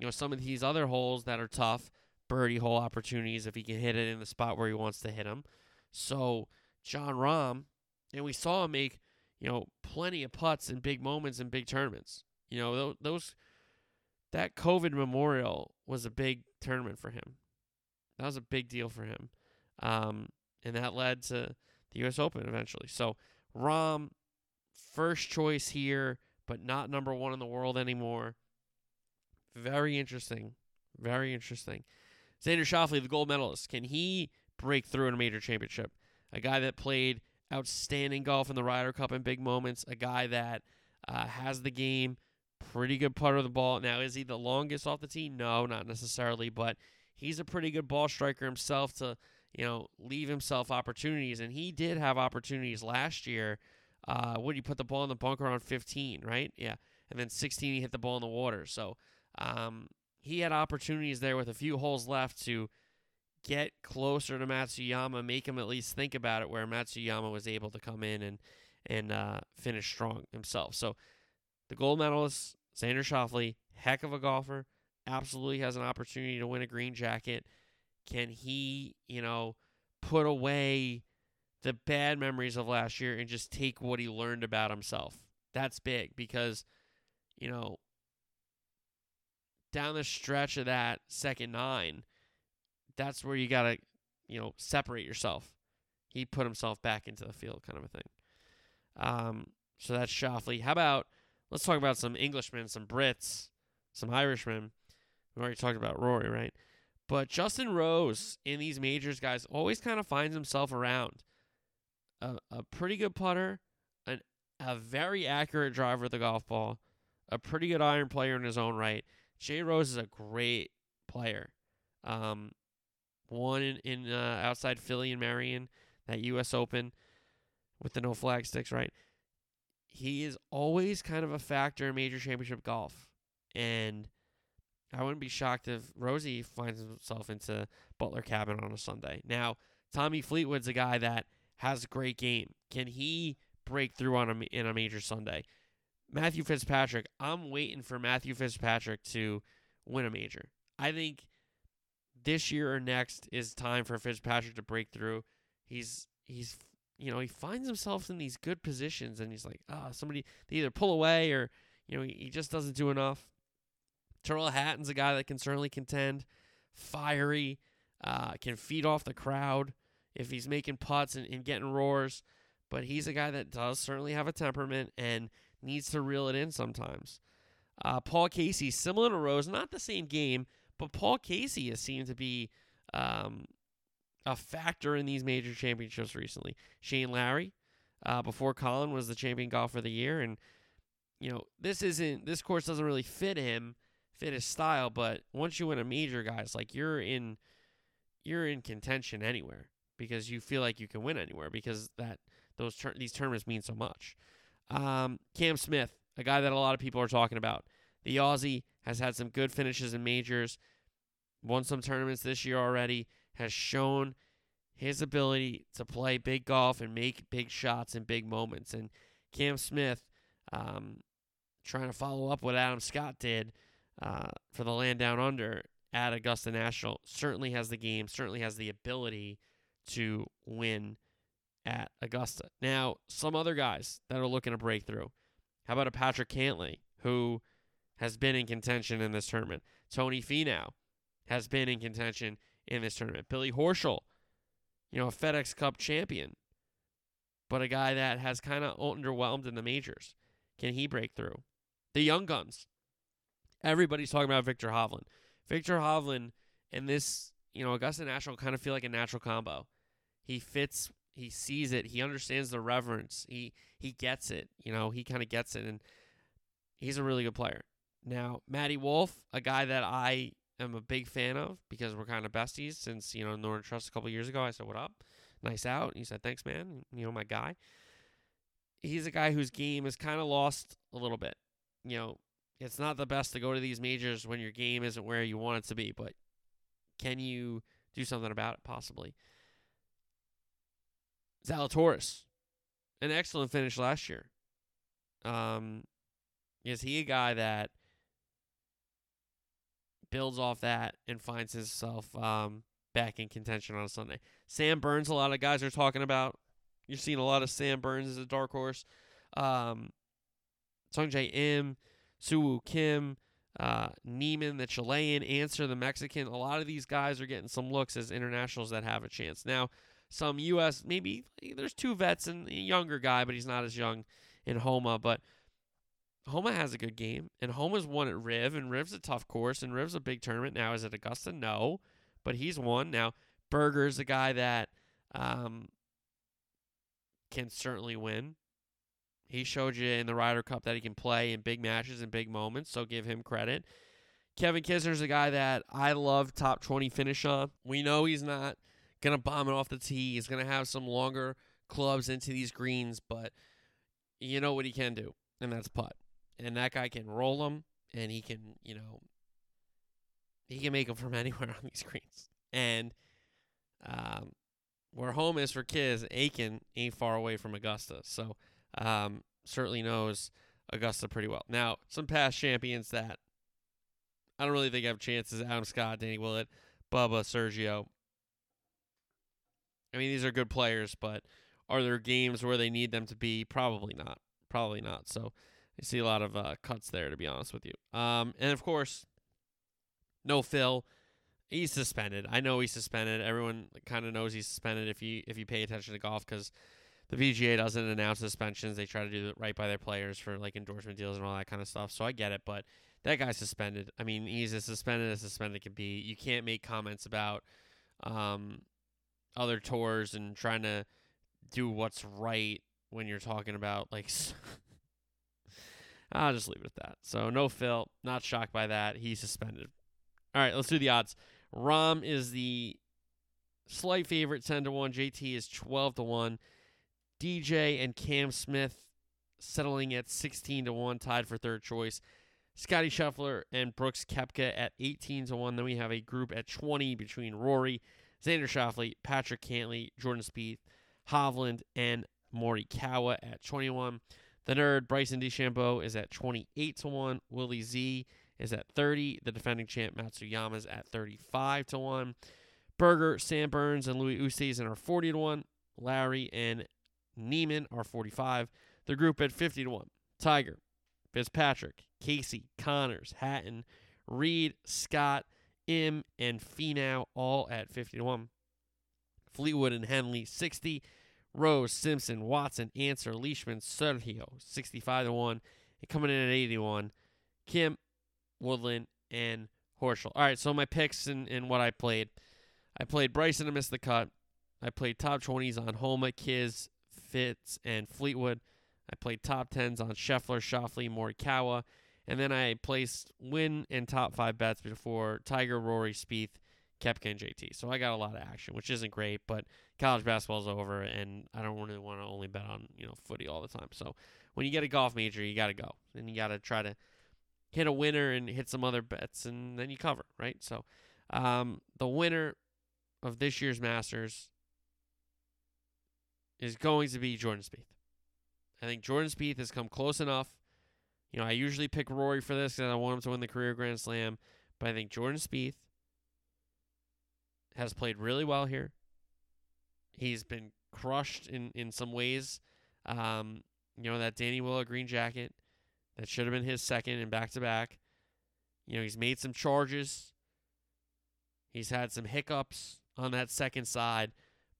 you know, some of these other holes that are tough birdie hole opportunities if he can hit it in the spot where he wants to hit them. So, Jon Rahm, and we saw him make, you know, plenty of putts in big moments in big tournaments. You know, those that COVID Memorial was a big tournament for him. That was a big deal for him. Um, and that led to the US Open eventually. So, Rahm first choice here, but not number 1 in the world anymore. Very interesting. Very interesting. Xander Schauffele, the gold medalist, can he break through in a major championship? A guy that played outstanding golf in the Ryder Cup in big moments, a guy that uh, has the game, pretty good putter of the ball. Now, is he the longest off the tee? No, not necessarily, but he's a pretty good ball striker himself to, you know, leave himself opportunities. And he did have opportunities last year. Uh, would he put the ball in the bunker on 15, right? Yeah. And then 16, he hit the ball in the water. So um, he had opportunities there with a few holes left to get closer to Matsuyama, make him at least think about it, where Matsuyama was able to come in and and uh, finish strong himself. So the gold medalist, Xander Schauffele, heck of a golfer, absolutely has an opportunity to win a green jacket. Can he, you know, put away the bad memories of last year and just take what he learned about himself? That's big because, you know, down the stretch of that second nine, that's where you got to, you know, separate yourself. He put himself back into the field, kind of a thing. Um, so that's Schauffele. How about let's talk about some Englishmen, some Brits, some Irishmen. We already talked about Rory, right? But Justin Rose in these majors, guys, always kind of finds himself around. A, a pretty good putter, an, a very accurate driver of the golf ball, a pretty good iron player in his own right. Jay Rose is a great player. Um, won in, in uh, outside Philly and Merion that U.S. Open with the no flag sticks, right? He is always kind of a factor in major championship golf. And I wouldn't be shocked if Rosie finds himself into Butler Cabin on a Sunday. Now, Tommy Fleetwood's a guy that has a great game. Can he break through on a, in a major Sunday? Matthew Fitzpatrick, I'm waiting for Matthew Fitzpatrick to win a major. I think this year or next is time for Fitzpatrick to break through. He's he's you know he finds himself in these good positions and he's like ah oh, somebody they either pull away or you know he, just doesn't do enough. Tyrrell Hatton's a guy that can certainly contend, fiery, uh, can feed off the crowd if he's making putts and, and getting roars. But he's a guy that does certainly have a temperament and needs to reel it in sometimes. Uh, Paul Casey, similar to Rose, not the same game, but Paul Casey has seemed to be um, a factor in these major championships recently. Shane Lowry, uh, before Colin, was the champion golfer of the year, and you know this isn't this course doesn't really fit him, fit his style. But once you win a major, guys, like you're in, you're in contention anywhere because you feel like you can win anywhere because that those tur- these tournaments mean so much. Um, Cam Smith, a guy that a lot of people are talking about. The Aussie has had some good finishes in majors, won some tournaments this year already, has shown his ability to play big golf and make big shots in big moments. And Cam Smith, um, trying to follow up what Adam Scott did uh, for the land down under at Augusta National, certainly has the game, certainly has the ability to win at Augusta. Now, some other guys that are looking to break through. How about a Patrick Cantlay, who has been in contention in this tournament? Tony Finau has been in contention in this tournament. Billy Horschel, you know, a FedEx Cup champion. but a guy that has kind of underwhelmed in the majors. Can he break through? The young guns. Everybody's talking about Viktor Hovland. Viktor Hovland and this, you know, Augusta National kind of feel like a natural combo. He fits, he sees it, he understands the reverence, he he gets it, you know, he kind of gets it, and he's a really good player. Now, Matty Wolff, a guy that I am a big fan of because we're kind of besties since, you know, Northern Trust a couple years ago. I said, What up? Nice out. he said, Thanks, man. You know, my guy. He's a guy whose game is kind of lost a little bit. You know, it's not the best to go to these majors when your game isn't where you want it to be, but can you do something about it possibly? Zalatoris, an excellent finish last year. Um, is he a guy that builds off that and finds himself um, back in contention on Sunday? Sam Burns, a lot of guys are talking about. You're seeing a lot of Sam Burns as a dark horse. Um, Sungjae Im, Soo Kim, uh, Niemann, the Chilean, Ancer, the Mexican. A lot of these guys are getting some looks as internationals that have a chance. Now, some U.S. maybe there's two vets and a younger guy, but he's not as young in Homa. But Homa has a good game, and Homa's won at Riv, and Riv's a tough course, and Riv's a big tournament. Now, is it Augusta? No, but he's won. Now, Berger's a guy that um, can certainly win. He showed you in the Ryder Cup that he can play in big matches and big moments, so give him credit. Kevin Kisner's a guy that I love top 20 finish on. We know he's not going to bomb it off the tee. He's going to have some longer clubs into these greens, but you know what he can do, and that's putt. And that guy can roll them, and he can, you know, he can make them from anywhere on these greens. And um, where home is for Kiz, Aiken ain't far away from Augusta. So um, certainly knows Augusta pretty well. Now, some past champions that I don't really think have chances Adam Scott, Danny Willett, Bubba, Sergio. I mean, these are good players, but are there games where they need them to be? Probably not. Probably not. So you see a lot of uh, cuts there, to be honest with you. Um, and of course, no Phil. He's suspended. I know he's suspended. Everyone kind of knows he's suspended if you if you pay attention to golf because the PGA doesn't announce suspensions. They try to do it right by their players for like endorsement deals and all that kind of stuff. So I get it, but that guy's suspended. I mean, he's as suspended as suspended can be. You can't make comments about um, other tours and trying to do what's right when you're talking about like. I'll just leave it at that. So no Phil, not shocked by that. He's suspended. All right, let's do the odds. Rahm is the slight favorite, ten to one. JT is twelve to one. DJ and Cam Smith settling at 16 to 1, tied for third choice. Scotty Scheffler and Brooks Koepka at 18 to 1. Then we have a group at 20 between Rory, Xander Schauffele, Patrick Cantlay, Jordan Spieth, Hovland, and Morikawa at 21. The nerd Bryson DeChambeau is at 28 to 1. Willie Z is at 30. The defending champ Matsuyama is at 35 to 1. Berger, Sam Burns, and Louis Oosthuizen are 40 to 1. Lowry and Niemann are 45. The group at 50 to 1. Tiger, Fitzpatrick, Casey, Conners, Hatton, Reed, Scott, Im, and Finau all at 50 to 1. Fleetwood and Henley 60. Rose, Simpson, Watson, Ancer, Leishman, Sergio 65 to 1. And coming in at 81, Kim, Woodland, and Horschel. All right, so my picks and, and what I played. I played Bryson to miss the cut. I played top 20s on Homa, Kiz, Fitz, and Fleetwood. I played top 10s on Scheffler, Schauffele, Morikawa. And then I placed win and top five bets before Tiger, Rory, Spieth, Koepka, and JT. So I got a lot of action, which isn't great, but college basketball's over, and I don't really want to only bet on you know footy all the time. So when you get a golf major, you got to go, and you got to try to hit a winner and hit some other bets, and then you cover, right? So um, the winner of this year's Masters is going to be Jordan Spieth. I think Jordan Spieth has come close enough. You know, I usually pick Rory for this because I want him to win the career Grand Slam, but I think Jordan Spieth has played really well here. He's been crushed in in some ways. Um, you know that Danny Willett green jacket that should have been his second and back to back. You know he's made some charges. He's had some hiccups on that second side,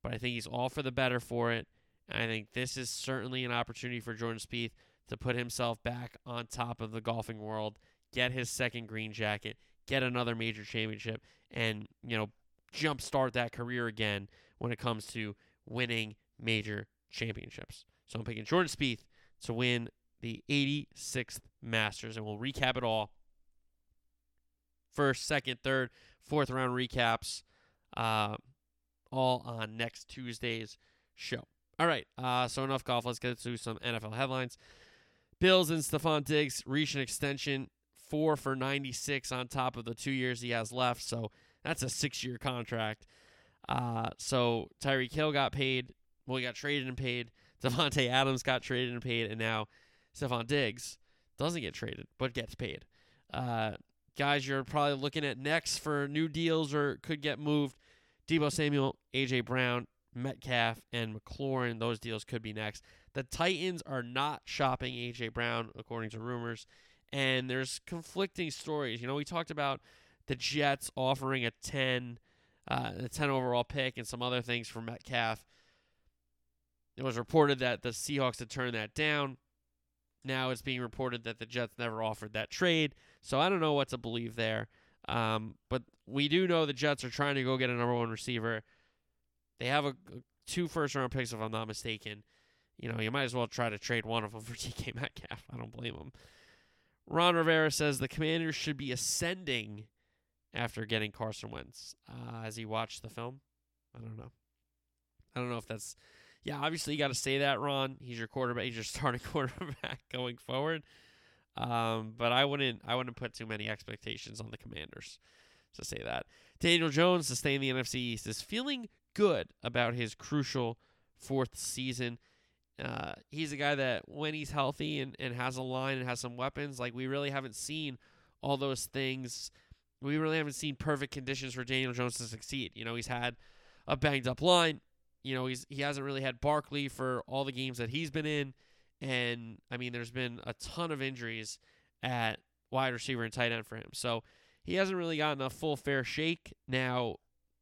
but I think he's all for the better for it. And I think this is certainly an opportunity for Jordan Spieth to put himself back on top of the golfing world, get his second green jacket, get another major championship, and you know jumpstart that career again when it comes to winning major championships. So I'm picking Jordan Spieth to win the 86th Masters, and we'll recap it all. First, second, third, fourth round recaps, uh, all on next Tuesday's show. All right, uh, so enough golf. Let's get to some NFL headlines. Bills and Stefon Diggs reach an extension, four for 96 on top of the two years he has left. So that's a six year contract. Uh, so Tyreek Hill got paid. Well, he got traded and paid. Davante Adams got traded and paid, and now Stefon Diggs doesn't get traded but gets paid. Uh, guys, you're probably looking at next for new deals or could get moved. Deebo Samuel, AJ Brown, Metcalf, and McLaurin. Those deals could be next. The Titans are not shopping AJ Brown, according to rumors, and there's conflicting stories. You know, we talked about the Jets offering a 10, uh, a 10 overall pick and some other things for Metcalf. It was reported that the Seahawks had turned that down. Now it's being reported that the Jets never offered that trade. So I don't know what to believe there. Um, but we do know the Jets are trying to go get a number one receiver. They have a, two first round picks, if I'm not mistaken. You know, you might as well try to trade one of them for DK Metcalf. I don't blame them. Ron Rivera says the Commanders should be ascending after getting Carson Wentz. Uh, as he watched the film, I don't know. I don't know if that's yeah, obviously you got to say that, Ron. He's your quarterback. He's your starting quarterback going forward. Um, but I wouldn't. I wouldn't put too many expectations on the Commanders to say that. Daniel Jones, to stay in the NFC East, is feeling good about his crucial fourth season. Uh, he's a guy that when he's healthy and, and has a line and has some weapons, like we really haven't seen all those things. We really haven't seen perfect conditions for Daniel Jones to succeed. You know, he's had a banged up line you know, he's he hasn't really had Barkley for all the games that he's been in, and I mean, there's been a ton of injuries at wide receiver and tight end for him. So he hasn't really gotten a full fair shake. Now,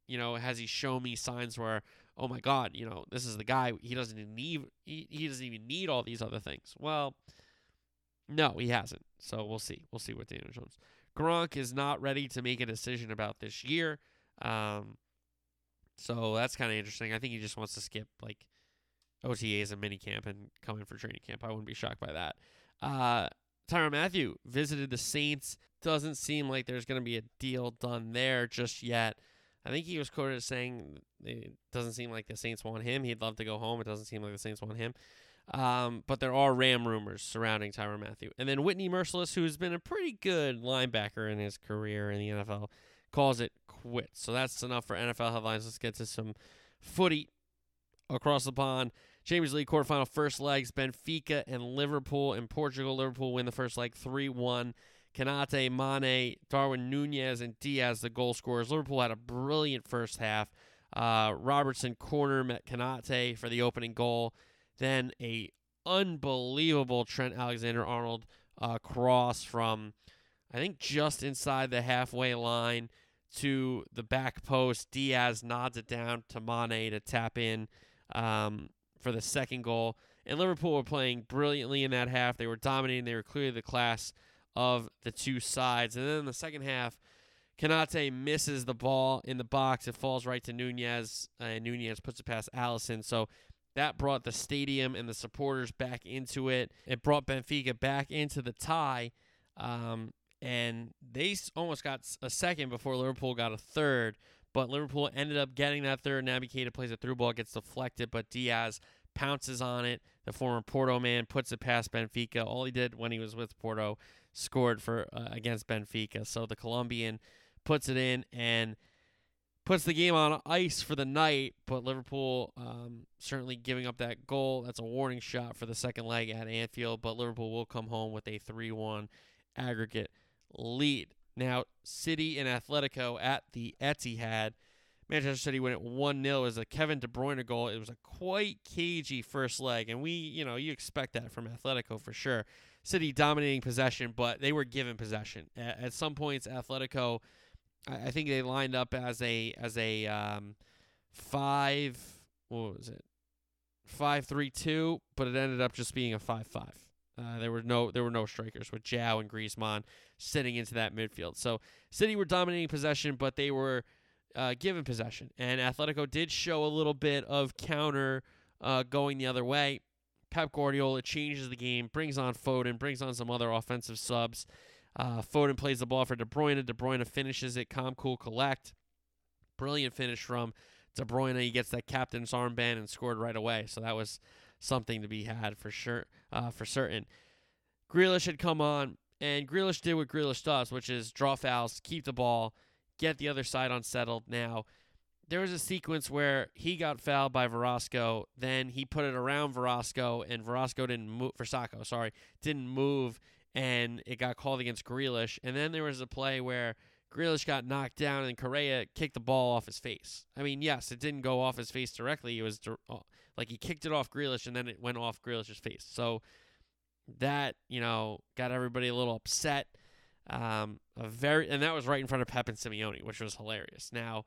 you know, has he shown me signs where, oh my God, you know, this is the guy. He doesn't need he, he doesn't even need all these other things. Well, no, he hasn't. So we'll see. We'll see what Daniel Jones. Gronk is not ready to make a decision about this year. Um, so that's kind of interesting. I think he just wants to skip like OTAs and minicamp and come in for training camp. I wouldn't be shocked by that. Uh, Tyrann Mathieu visited the Saints. Doesn't seem like there's going to be a deal done there just yet. I think he was quoted as saying it doesn't seem like the Saints want him. He'd love to go home. It doesn't seem like the Saints want him. Um, but there are Ram rumors surrounding Tyrann Mathieu, And then Whitney Mercilus, who's been a pretty good linebacker in his career in the NFL, calls it quits. So that's enough for NFL headlines. Let's get to some footy across the pond. Champions League quarterfinal first legs Benfica and Liverpool in Portugal. Liverpool win the first leg 3 1. Konate, Mane, Darwin Nunez, and Diaz, the goal scorers. Liverpool had a brilliant first half. Uh, Robertson corner met Konate for the opening goal. Then a unbelievable Trent Alexander Arnold uh, cross from I think just inside the halfway line to the back post. Diaz nods it down to Mane to tap in um, for the second goal. And Liverpool were playing brilliantly in that half. They were dominating. They were clearly the class of the two sides. And then in the second half, Konate misses the ball in the box. It falls right to Nunez, and Nunez puts it past Alisson. So that brought the stadium and the supporters back into it. It brought Benfica back into the tie. Um, and they almost got a second before Liverpool got a third. But Liverpool ended up getting that third. Naby Keita plays a through ball, gets deflected, but Diaz pounces on it. The former Porto man puts it past Benfica. All he did when he was with Porto, scored for uh, against Benfica. So the Colombian puts it in and puts the game on ice for the night. But Liverpool um, certainly giving up that goal. That's a warning shot for the second leg at Anfield. But Liverpool will come home with a 3 1 aggregate lead. Now, City and Atletico at the Etihad. Manchester City went at 1 0 as a Kevin De Bruyne goal. It was a quite cagey first leg, and we, you know, you expect that from Atletico for sure. City dominating possession, but they were given possession. At, at some points, Atletico, I, I, think they lined up as a as a um, five. What was it? five three two, but it ended up just being a five five. Uh, there were no there were no strikers with João and Griezmann sitting into that midfield. So City were dominating possession, but they were uh, given possession, and Atletico did show a little bit of counter uh, going the other way. Pep Guardiola changes the game, brings on Foden, brings on some other offensive subs. Uh, Foden plays the ball for De Bruyne. De Bruyne finishes it, calm, cool, collect. Brilliant finish from De Bruyne. He gets that captain's armband and scored right away. So that was something to be had for sure, uh, for certain. Grealish had come on, and Grealish did what Grealish does, which is draw fouls, keep the ball, get the other side unsettled. Now, there was a sequence where he got fouled by Vrsaljko, then he put it around Vrsaljko, and Vrsaljko didn't move. Sorry, didn't move, and it got called against Grealish. And then there was a play where Grealish got knocked down, and Correa kicked the ball off his face. I mean, yes, it didn't go off his face directly. It was like he kicked it off Grealish, and then it went off Grealish's face. So that you know got everybody a little upset. Um, a very and that was right in front of Pep and Simeone, which was hilarious. Now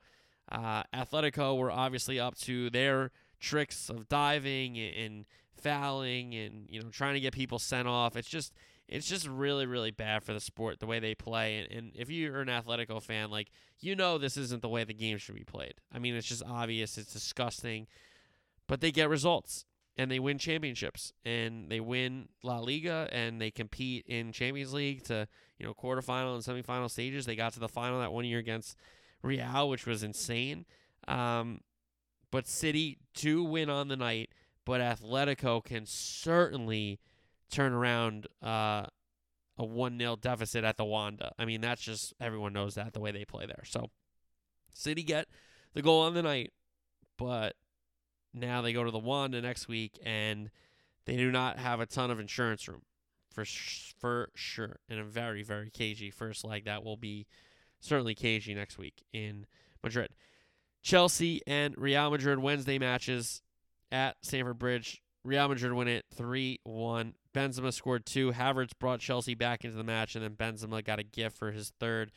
uh, Atletico were obviously up to their tricks of diving and, fouling and you know trying to get people sent off. It's just it's just really really bad for the sport the way they play. And, and if you're an Atletico fan, like you know this isn't the way the game should be played. I mean it's just obvious. It's disgusting, but they get results and they win championships and they win La Liga and they compete in Champions League to you know quarterfinal and semifinal stages. They got to the final that one year against Real, which was insane. Um, but City do win on the night, but Atletico can certainly turn around uh, a 1 0 deficit at the Wanda. I mean, that's just, everyone knows that the way they play there. So, City get the goal on the night, but now they go to the Wanda next week and they do not have a ton of insurance room for for sure. And a very, very cagey first leg that will be certainly cagey next week in Madrid. Chelsea and Real Madrid Wednesday matches at Stamford Bridge. Real Madrid win it 3 1. Benzema scored two. Havertz brought Chelsea back into the match, and then Benzema got a gift for his third.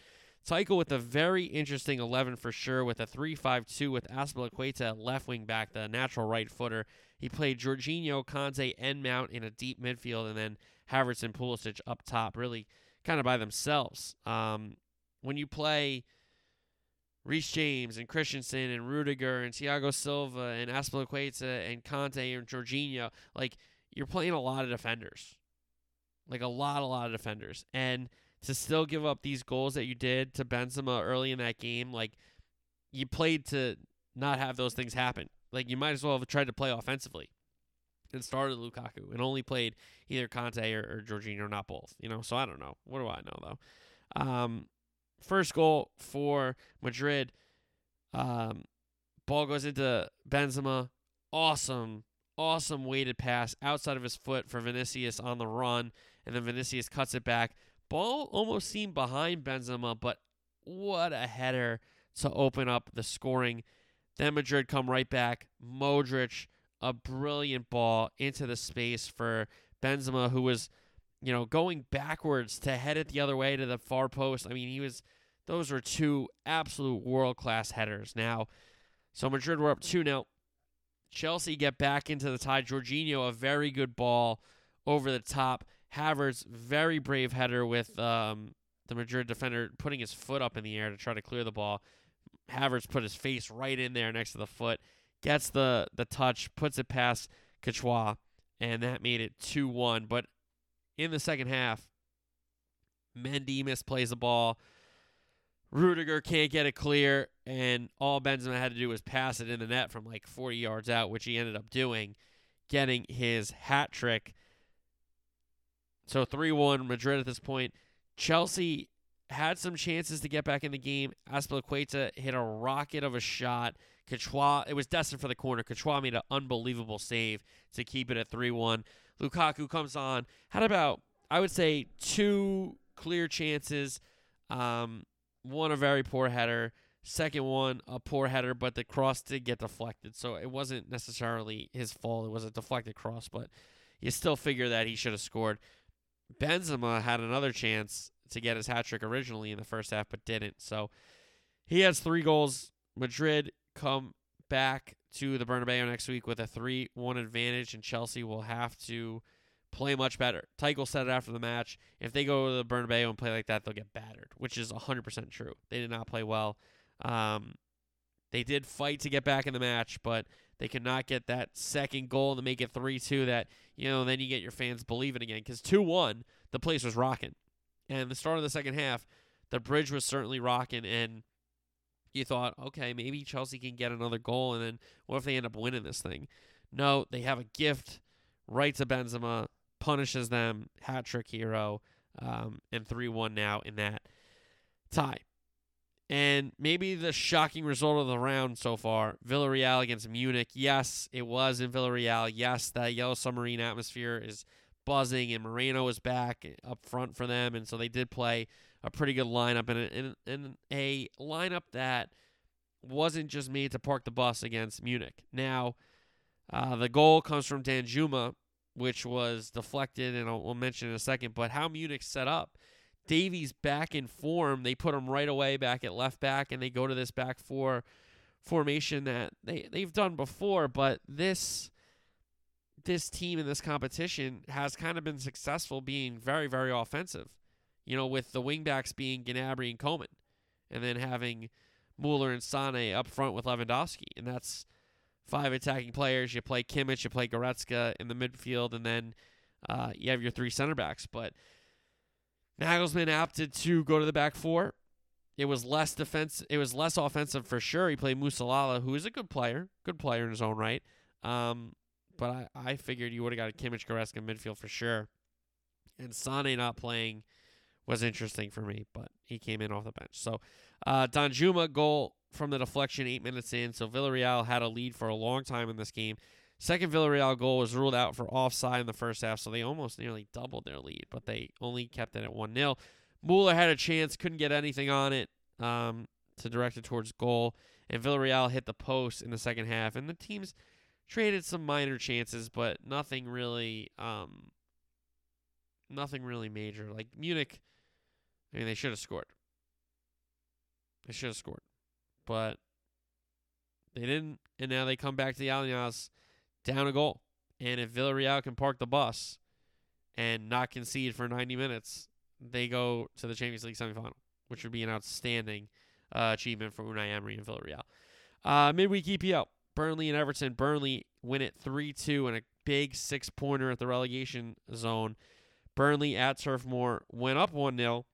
Tuchel with a very interesting 11 for sure, with a 3 5 2 with Azpilicueta left wing back, the natural right footer. He played Jorginho, Kanté, and Mount in a deep midfield, and then Havertz and Pulisic up top, really kind of by themselves. Um, when you play Reece James and Christensen and Rudiger and Thiago Silva and Azpilicueta and Kanté and Jorginho, like you're playing a lot of defenders, like a lot, a lot of defenders, and to still give up these goals that you did to Benzema early in that game, like you played to not have those things happen. Like you might as well have tried to play offensively and started Lukaku and only played either Kanté or, or Jorginho, not both. You know, so I don't know. What do I know though? Um, First goal for Madrid. Um, ball goes into Benzema. Awesome, awesome weighted pass outside of his foot for Vinicius on the run, and then Vinicius cuts it back. Ball almost seemed behind Benzema, but what a header to open up the scoring. Then Madrid come right back. Modric, a brilliant ball into the space for Benzema, who was you know, going backwards to head it the other way to the far post. I mean, he was, those were two absolute world class headers. Now, so Madrid were up 2 0. Chelsea get back into the tie. Jorginho, a very good ball over the top. Havertz, very brave header with um, the Madrid defender putting his foot up in the air to try to clear the ball. Havertz put his face right in there next to the foot, gets the, the touch, puts it past Courtois, and that made it 2 1. But in the second half. Mendy misplays the ball. Rudiger can't get it clear, and all Benzema had to do was pass it in the net from like 40 yards out, which he ended up doing, getting his hat trick. So 3 1 Madrid at this point. Chelsea had some chances to get back in the game. Azpilicueta hit a rocket of a shot. Courtois, it was destined for the corner. Courtois made an unbelievable save to keep it at 3 1. Lukaku comes on, had about, I would say, two clear chances. Um, one, a very poor header. Second one, a poor header, but the cross did get deflected. So it wasn't necessarily his fault. It was a deflected cross, but you still figure that he should have scored. Benzema had another chance to get his hat trick originally in the first half, but didn't. So he has three goals. Madrid come back to the Bernabeu next week with a 3 1 advantage, and Chelsea will have to play much better. Tuchel said it after the match. If they go to the Bernabeu and play like that, they'll get battered, which is 100% true. They did not play well. Um, they did fight to get back in the match, but they could not get that second goal to make it 3 2 that, you know, then you get your fans believing again. Because 2 1, the place was rocking. And the start of the second half, the bridge was certainly rocking. And you thought, okay, maybe Chelsea can get another goal. And then what if they end up winning this thing? No, they have a gift right to Benzema, punishes them, hat trick hero, um, and 3 1 now in that tie. And maybe the shocking result of the round so far Villarreal against Munich. Yes, it was in Villarreal. Yes, that Yellow Submarine atmosphere is buzzing, and Moreno is back up front for them. And so they did play a pretty good lineup and a, a lineup that wasn't just made to park the bus against Munich. Now, uh, the goal comes from Danjuma, which was deflected, and I'll, we'll mention in a second. But how Munich set up Davies back in form. They put him right away back at left back, and they go to this back four formation that they they've done before. But this this team in this competition has kind of been successful being very very offensive. You know, with the wingbacks being Gnabry and Coman, and then having Mueller and Sane up front with Lewandowski, and that's five attacking players. You play Kimmich, you play Goretzka in the midfield, and then uh, you have your three center backs. But Nagelsmann opted to go to the back four. It was less defense. It was less offensive for sure. He played Musiala, who is a good player, good player in his own right. Um, but I, I figured you would have got a Kimmich Goretzka midfield for sure. And Sane not playing was interesting for me, but he came in off the bench. So uh, Danjuma goal from the deflection eight minutes in. So Villarreal had a lead for a long time in this game. Second Villarreal goal was ruled out for offside in the first half, so they almost nearly doubled their lead, but they only kept it at 1 0. Mueller had a chance, couldn't get anything on it um, to direct it towards goal, and Villarreal hit the post in the second half. And the teams traded some minor chances, but nothing really, um, nothing really major. Like Munich, I mean, they should have scored. They should have scored, but they didn't, and now they come back to the Allianz down a goal. And if Villarreal can park the bus and not concede for 90 minutes, they go to the Champions League semifinal, which would be an outstanding uh, achievement for Unai Emery and Villarreal. Uh, midweek EPL, Burnley and Everton. Burnley win it 3 2 in a big six pointer at the relegation zone. Burnley at Turf Moor went up 1 0.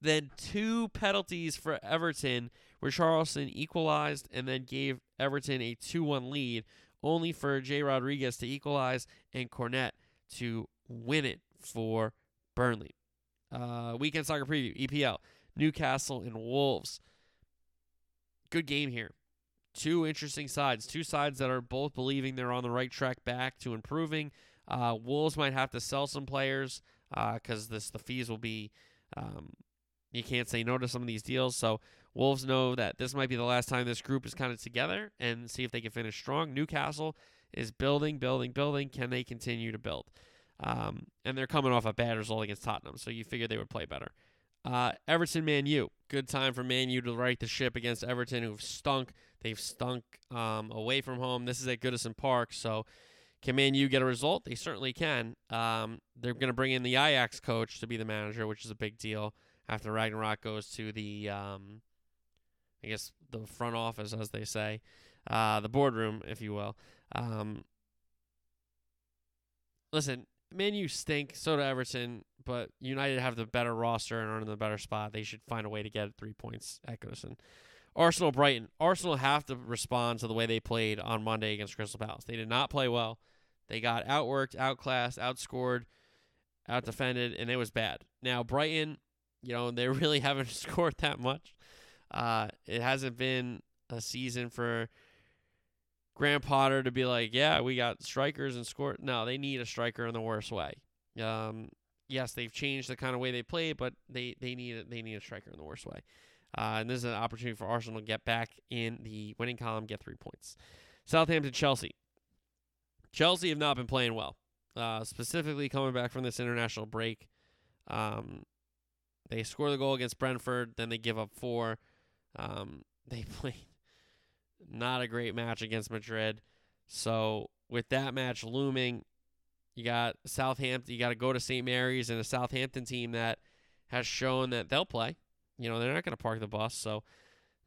Then two penalties for Everton, where Richarlison equalized and then gave Everton a 2 1 lead, only for Jay Rodriguez to equalize and Cornet to win it for Burnley. Uh, weekend soccer preview, EPL, Newcastle and Wolves. Good game here. Two interesting sides, two sides that are both believing they're on the right track back to improving. Uh, Wolves might have to sell some players because uh, this the fees will be. Um, you can't say no to some of these deals. So Wolves know that this might be the last time this group is kind of together and see if they can finish strong. Newcastle is building, building, building. Can they continue to build? Um, and they're coming off a bad result against Tottenham, so you figure they would play better. Uh, Everton, Man U. Good time for Man U to right the ship against Everton, who've stunk. They've stunk um, away from home. This is at Goodison Park, so can Man U get a result? They certainly can. Um, they're going to bring in the Ajax coach to be the manager, which is a big deal after Rangnick goes to the um, I guess the front office, as they say, uh, the boardroom, if you will. Um, listen, Man U stink. So do Everton, but United have the better roster and are in the better spot. They should find a way to get three points at Goodison. Arsenal, Brighton. Arsenal have to respond to the way they played on Monday against Crystal Palace. They did not play well. They got outworked, outclassed, outscored, outdefended, and it was bad. Now Brighton, you know, they really haven't scored that much. Uh, it hasn't been a season for Graham Potter to be like, yeah, we got strikers and score. No, they need a striker in the worst way. Um, yes, they've changed the kind of way they play, but they they need a, they need a striker in the worst way. Uh, and this is an opportunity for Arsenal to get back in the winning column, get three points. Southampton, Chelsea. Chelsea have not been playing well, uh, specifically coming back from this international break. Um, they score the goal against Brentford, then they give up four. Um, they played Not a great match against Madrid. So with that match looming, you got Southampton. You got to go to St. Mary's and a Southampton team that has shown that they'll play. You know, they're not going to park the bus. So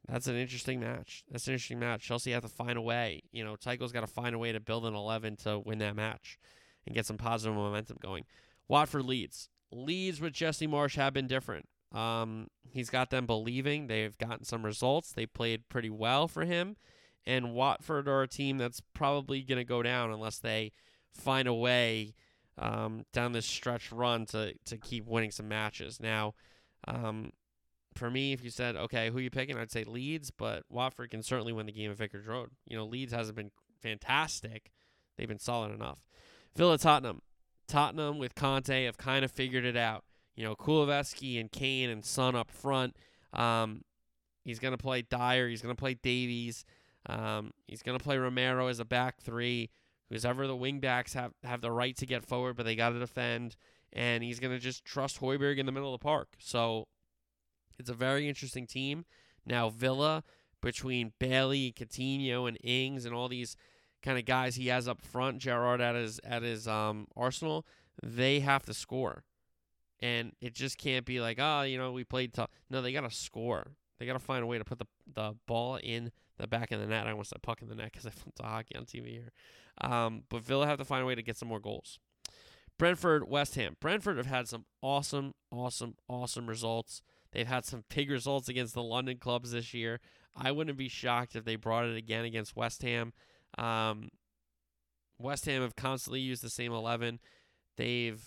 that's an interesting match. That's an interesting match. Chelsea have to find a way. You know, Tuchel's got to find a way to build an 11 to win that match and get some positive momentum going. Watford Leeds. Leeds with Jesse Marsch have been different. Um, he's got them believing. They've gotten some results. They played pretty well for him. And Watford are a team that's probably going to go down unless they find a way um, down this stretch run to, to keep winning some matches. Now, um, for me, if you said, okay, who you picking? I'd say Leeds, but Watford can certainly win the game at Vicarage Road. You know, Leeds hasn't been fantastic. They've been solid enough. Villa Tottenham. Tottenham with Conte have kind of figured it out. You know, Kulusevski and Kane and Son up front. Um, he's going to play Dier. He's going to play Davies. Um, he's going to play Romero as a back three. Who's ever the wing backs have, have the right to get forward, but they got to defend. And he's going to just trust Højbjerg in the middle of the park. So it's a very interesting team. Now, Villa, between Bailey, Coutinho, and Ings, and all these kind of guys he has up front, Gerrard at his at his um, Arsenal, they have to score, and it just can't be like, oh, you know, we played tough. No, they got to score. They got to find a way to put the the ball in the back of the net. I almost said puck in the net because I flipped to hockey on TV here. Um, but Villa have to find a way to get some more goals. Brentford, West Ham. Brentford have had some awesome, awesome, awesome results. They've had some big results against the London clubs this year. I wouldn't be shocked if they brought it again against West Ham. Um, West Ham have constantly used the same 11. They've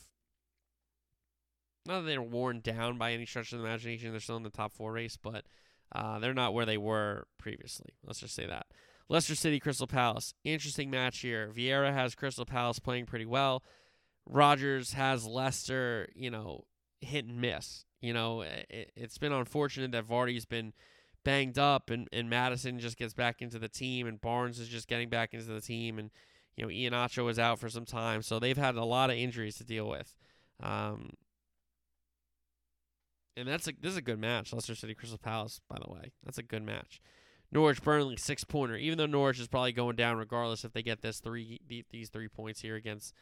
not that they're worn down by any stretch of the imagination. They're still in the top four race, but uh, they're not where they were previously. Let's just say that. Leicester City, Crystal Palace. Interesting match here. Vieira has Crystal Palace playing pretty well. Rodgers has Leicester, you know, hit and miss. You know, it, has been unfortunate that Vardy's been banged up and, and Maddison just gets back into the team and Barnes is just getting back into the team and, you know, Iheanacho was out for some time. So they've had a lot of injuries to deal with. Um, and that's a this is a good match. Leicester City Crystal Palace, by the way. That's a good match. Norwich Burnley six pointer. Even though Norwich is probably going down regardless if they get this three these three points here against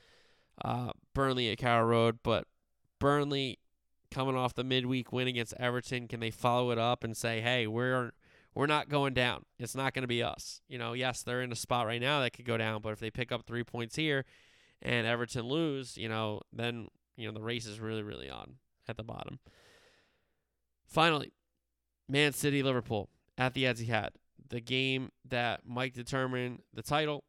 uh, Burnley at Carrow Road, but Burnley coming off the midweek win against Everton, can they follow it up and say, "Hey, we're we're not going down. It's not going to be us." You know, yes, they're in a spot right now that could go down, but if they pick up 3 points here and Everton lose, you know, then, you know, the race is really really on at the bottom. Finally, Man City Liverpool at the Etihad. The game that might determine the title.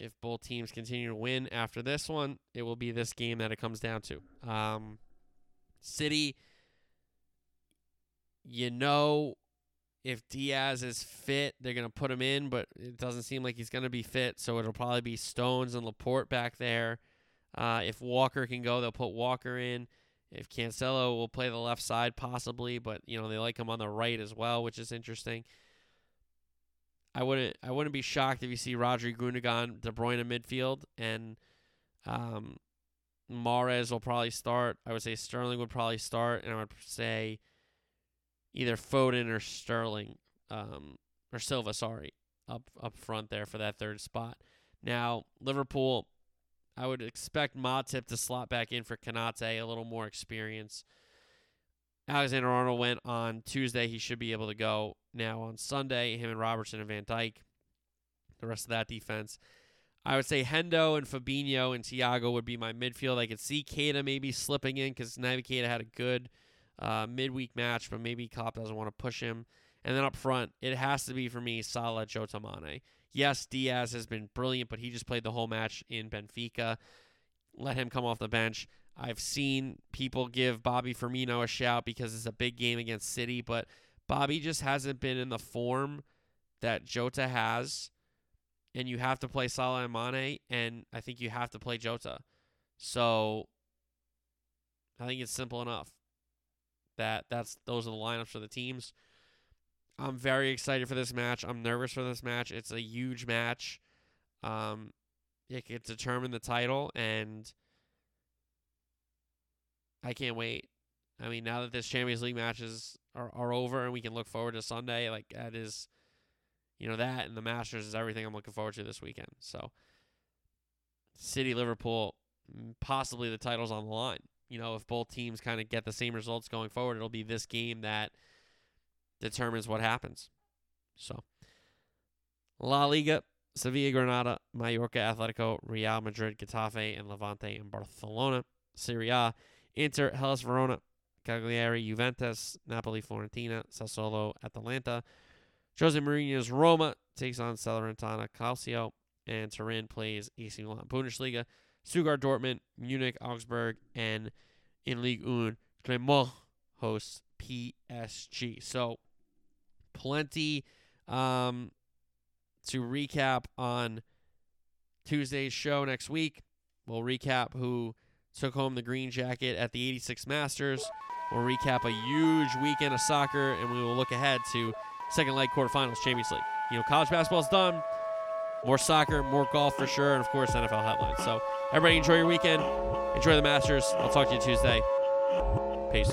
If both teams continue to win after this one, it will be this game that it comes down to. Um, City, you know, if Dias is fit, they're going to put him in, but it doesn't seem like he's going to be fit. So it'll probably be Stones and Laporte back there. Uh, if Walker can go, they'll put Walker in. If Cancelo will play the left side, possibly, but you know they like him on the right as well, which is interesting. I wouldn't I wouldn't be shocked if you see Rodri Gundogan, De Bruyne in midfield, and um, Mahrez will probably start. I would say Sterling would probably start, and I would say either Foden or Sterling, um, or Silva, sorry, up up front there for that third spot. Now Liverpool, I would expect Matip to slot back in for Konate, a little more experience. Alexander Arnold went on Tuesday. He should be able to go now on Sunday. Him and Robertson and Van Dijk. The rest of that defense. I would say Hendo and Fabinho and Thiago would be my midfield. I could see Keita maybe slipping in because Naby Keita had a good uh, midweek match, but maybe Klopp doesn't want to push him. And then up front, it has to be for me Salah Jota Mane. Yes, Diaz has been brilliant, but he just played the whole match in Benfica. Let him come off the bench. I've seen people give Bobby Firmino a shout because it's a big game against City, but Bobby just hasn't been in the form that Jota has. And you have to play Salah and Mane, and I think you have to play Jota. So I think it's simple enough. That that's those are the lineups for the teams. I'm very excited for this match. I'm nervous for this match. It's a huge match. Um, it could determine the title, and I can't wait. I mean, now that this Champions League matches are, are over and we can look forward to Sunday, like that is, you know that and the Masters is everything I'm looking forward to this weekend. So, City Liverpool, mm, possibly the titles on the line. You know, if both teams kind of get the same results going forward, it'll be this game that determines what happens. So, La Liga, Sevilla, Granada, Mallorca, Atletico, Real Madrid, Getafe, and Levante in Barcelona. Serie A, Inter, Hellas Verona, Cagliari, Juventus, Napoli, Fiorentina, Sassuolo, Atalanta. Jose Mourinho's Roma takes on Salernitana Calcio, and Turin plays AC Milan. Bundesliga, Stuttgart, Dortmund, Munich, Augsburg, and in League 1, Clermont hosts PSG. So, plenty um, to recap on Tuesday's show next week. We'll recap who took home the green jacket at the 86 Masters. We'll recap a huge weekend of soccer, and we will look ahead to second leg quarterfinals Champions League. You know, college basketball's done. More soccer, more golf for sure, and of course NFL headlines. So everybody enjoy your weekend. Enjoy the Masters. I'll talk to you Tuesday. Peace.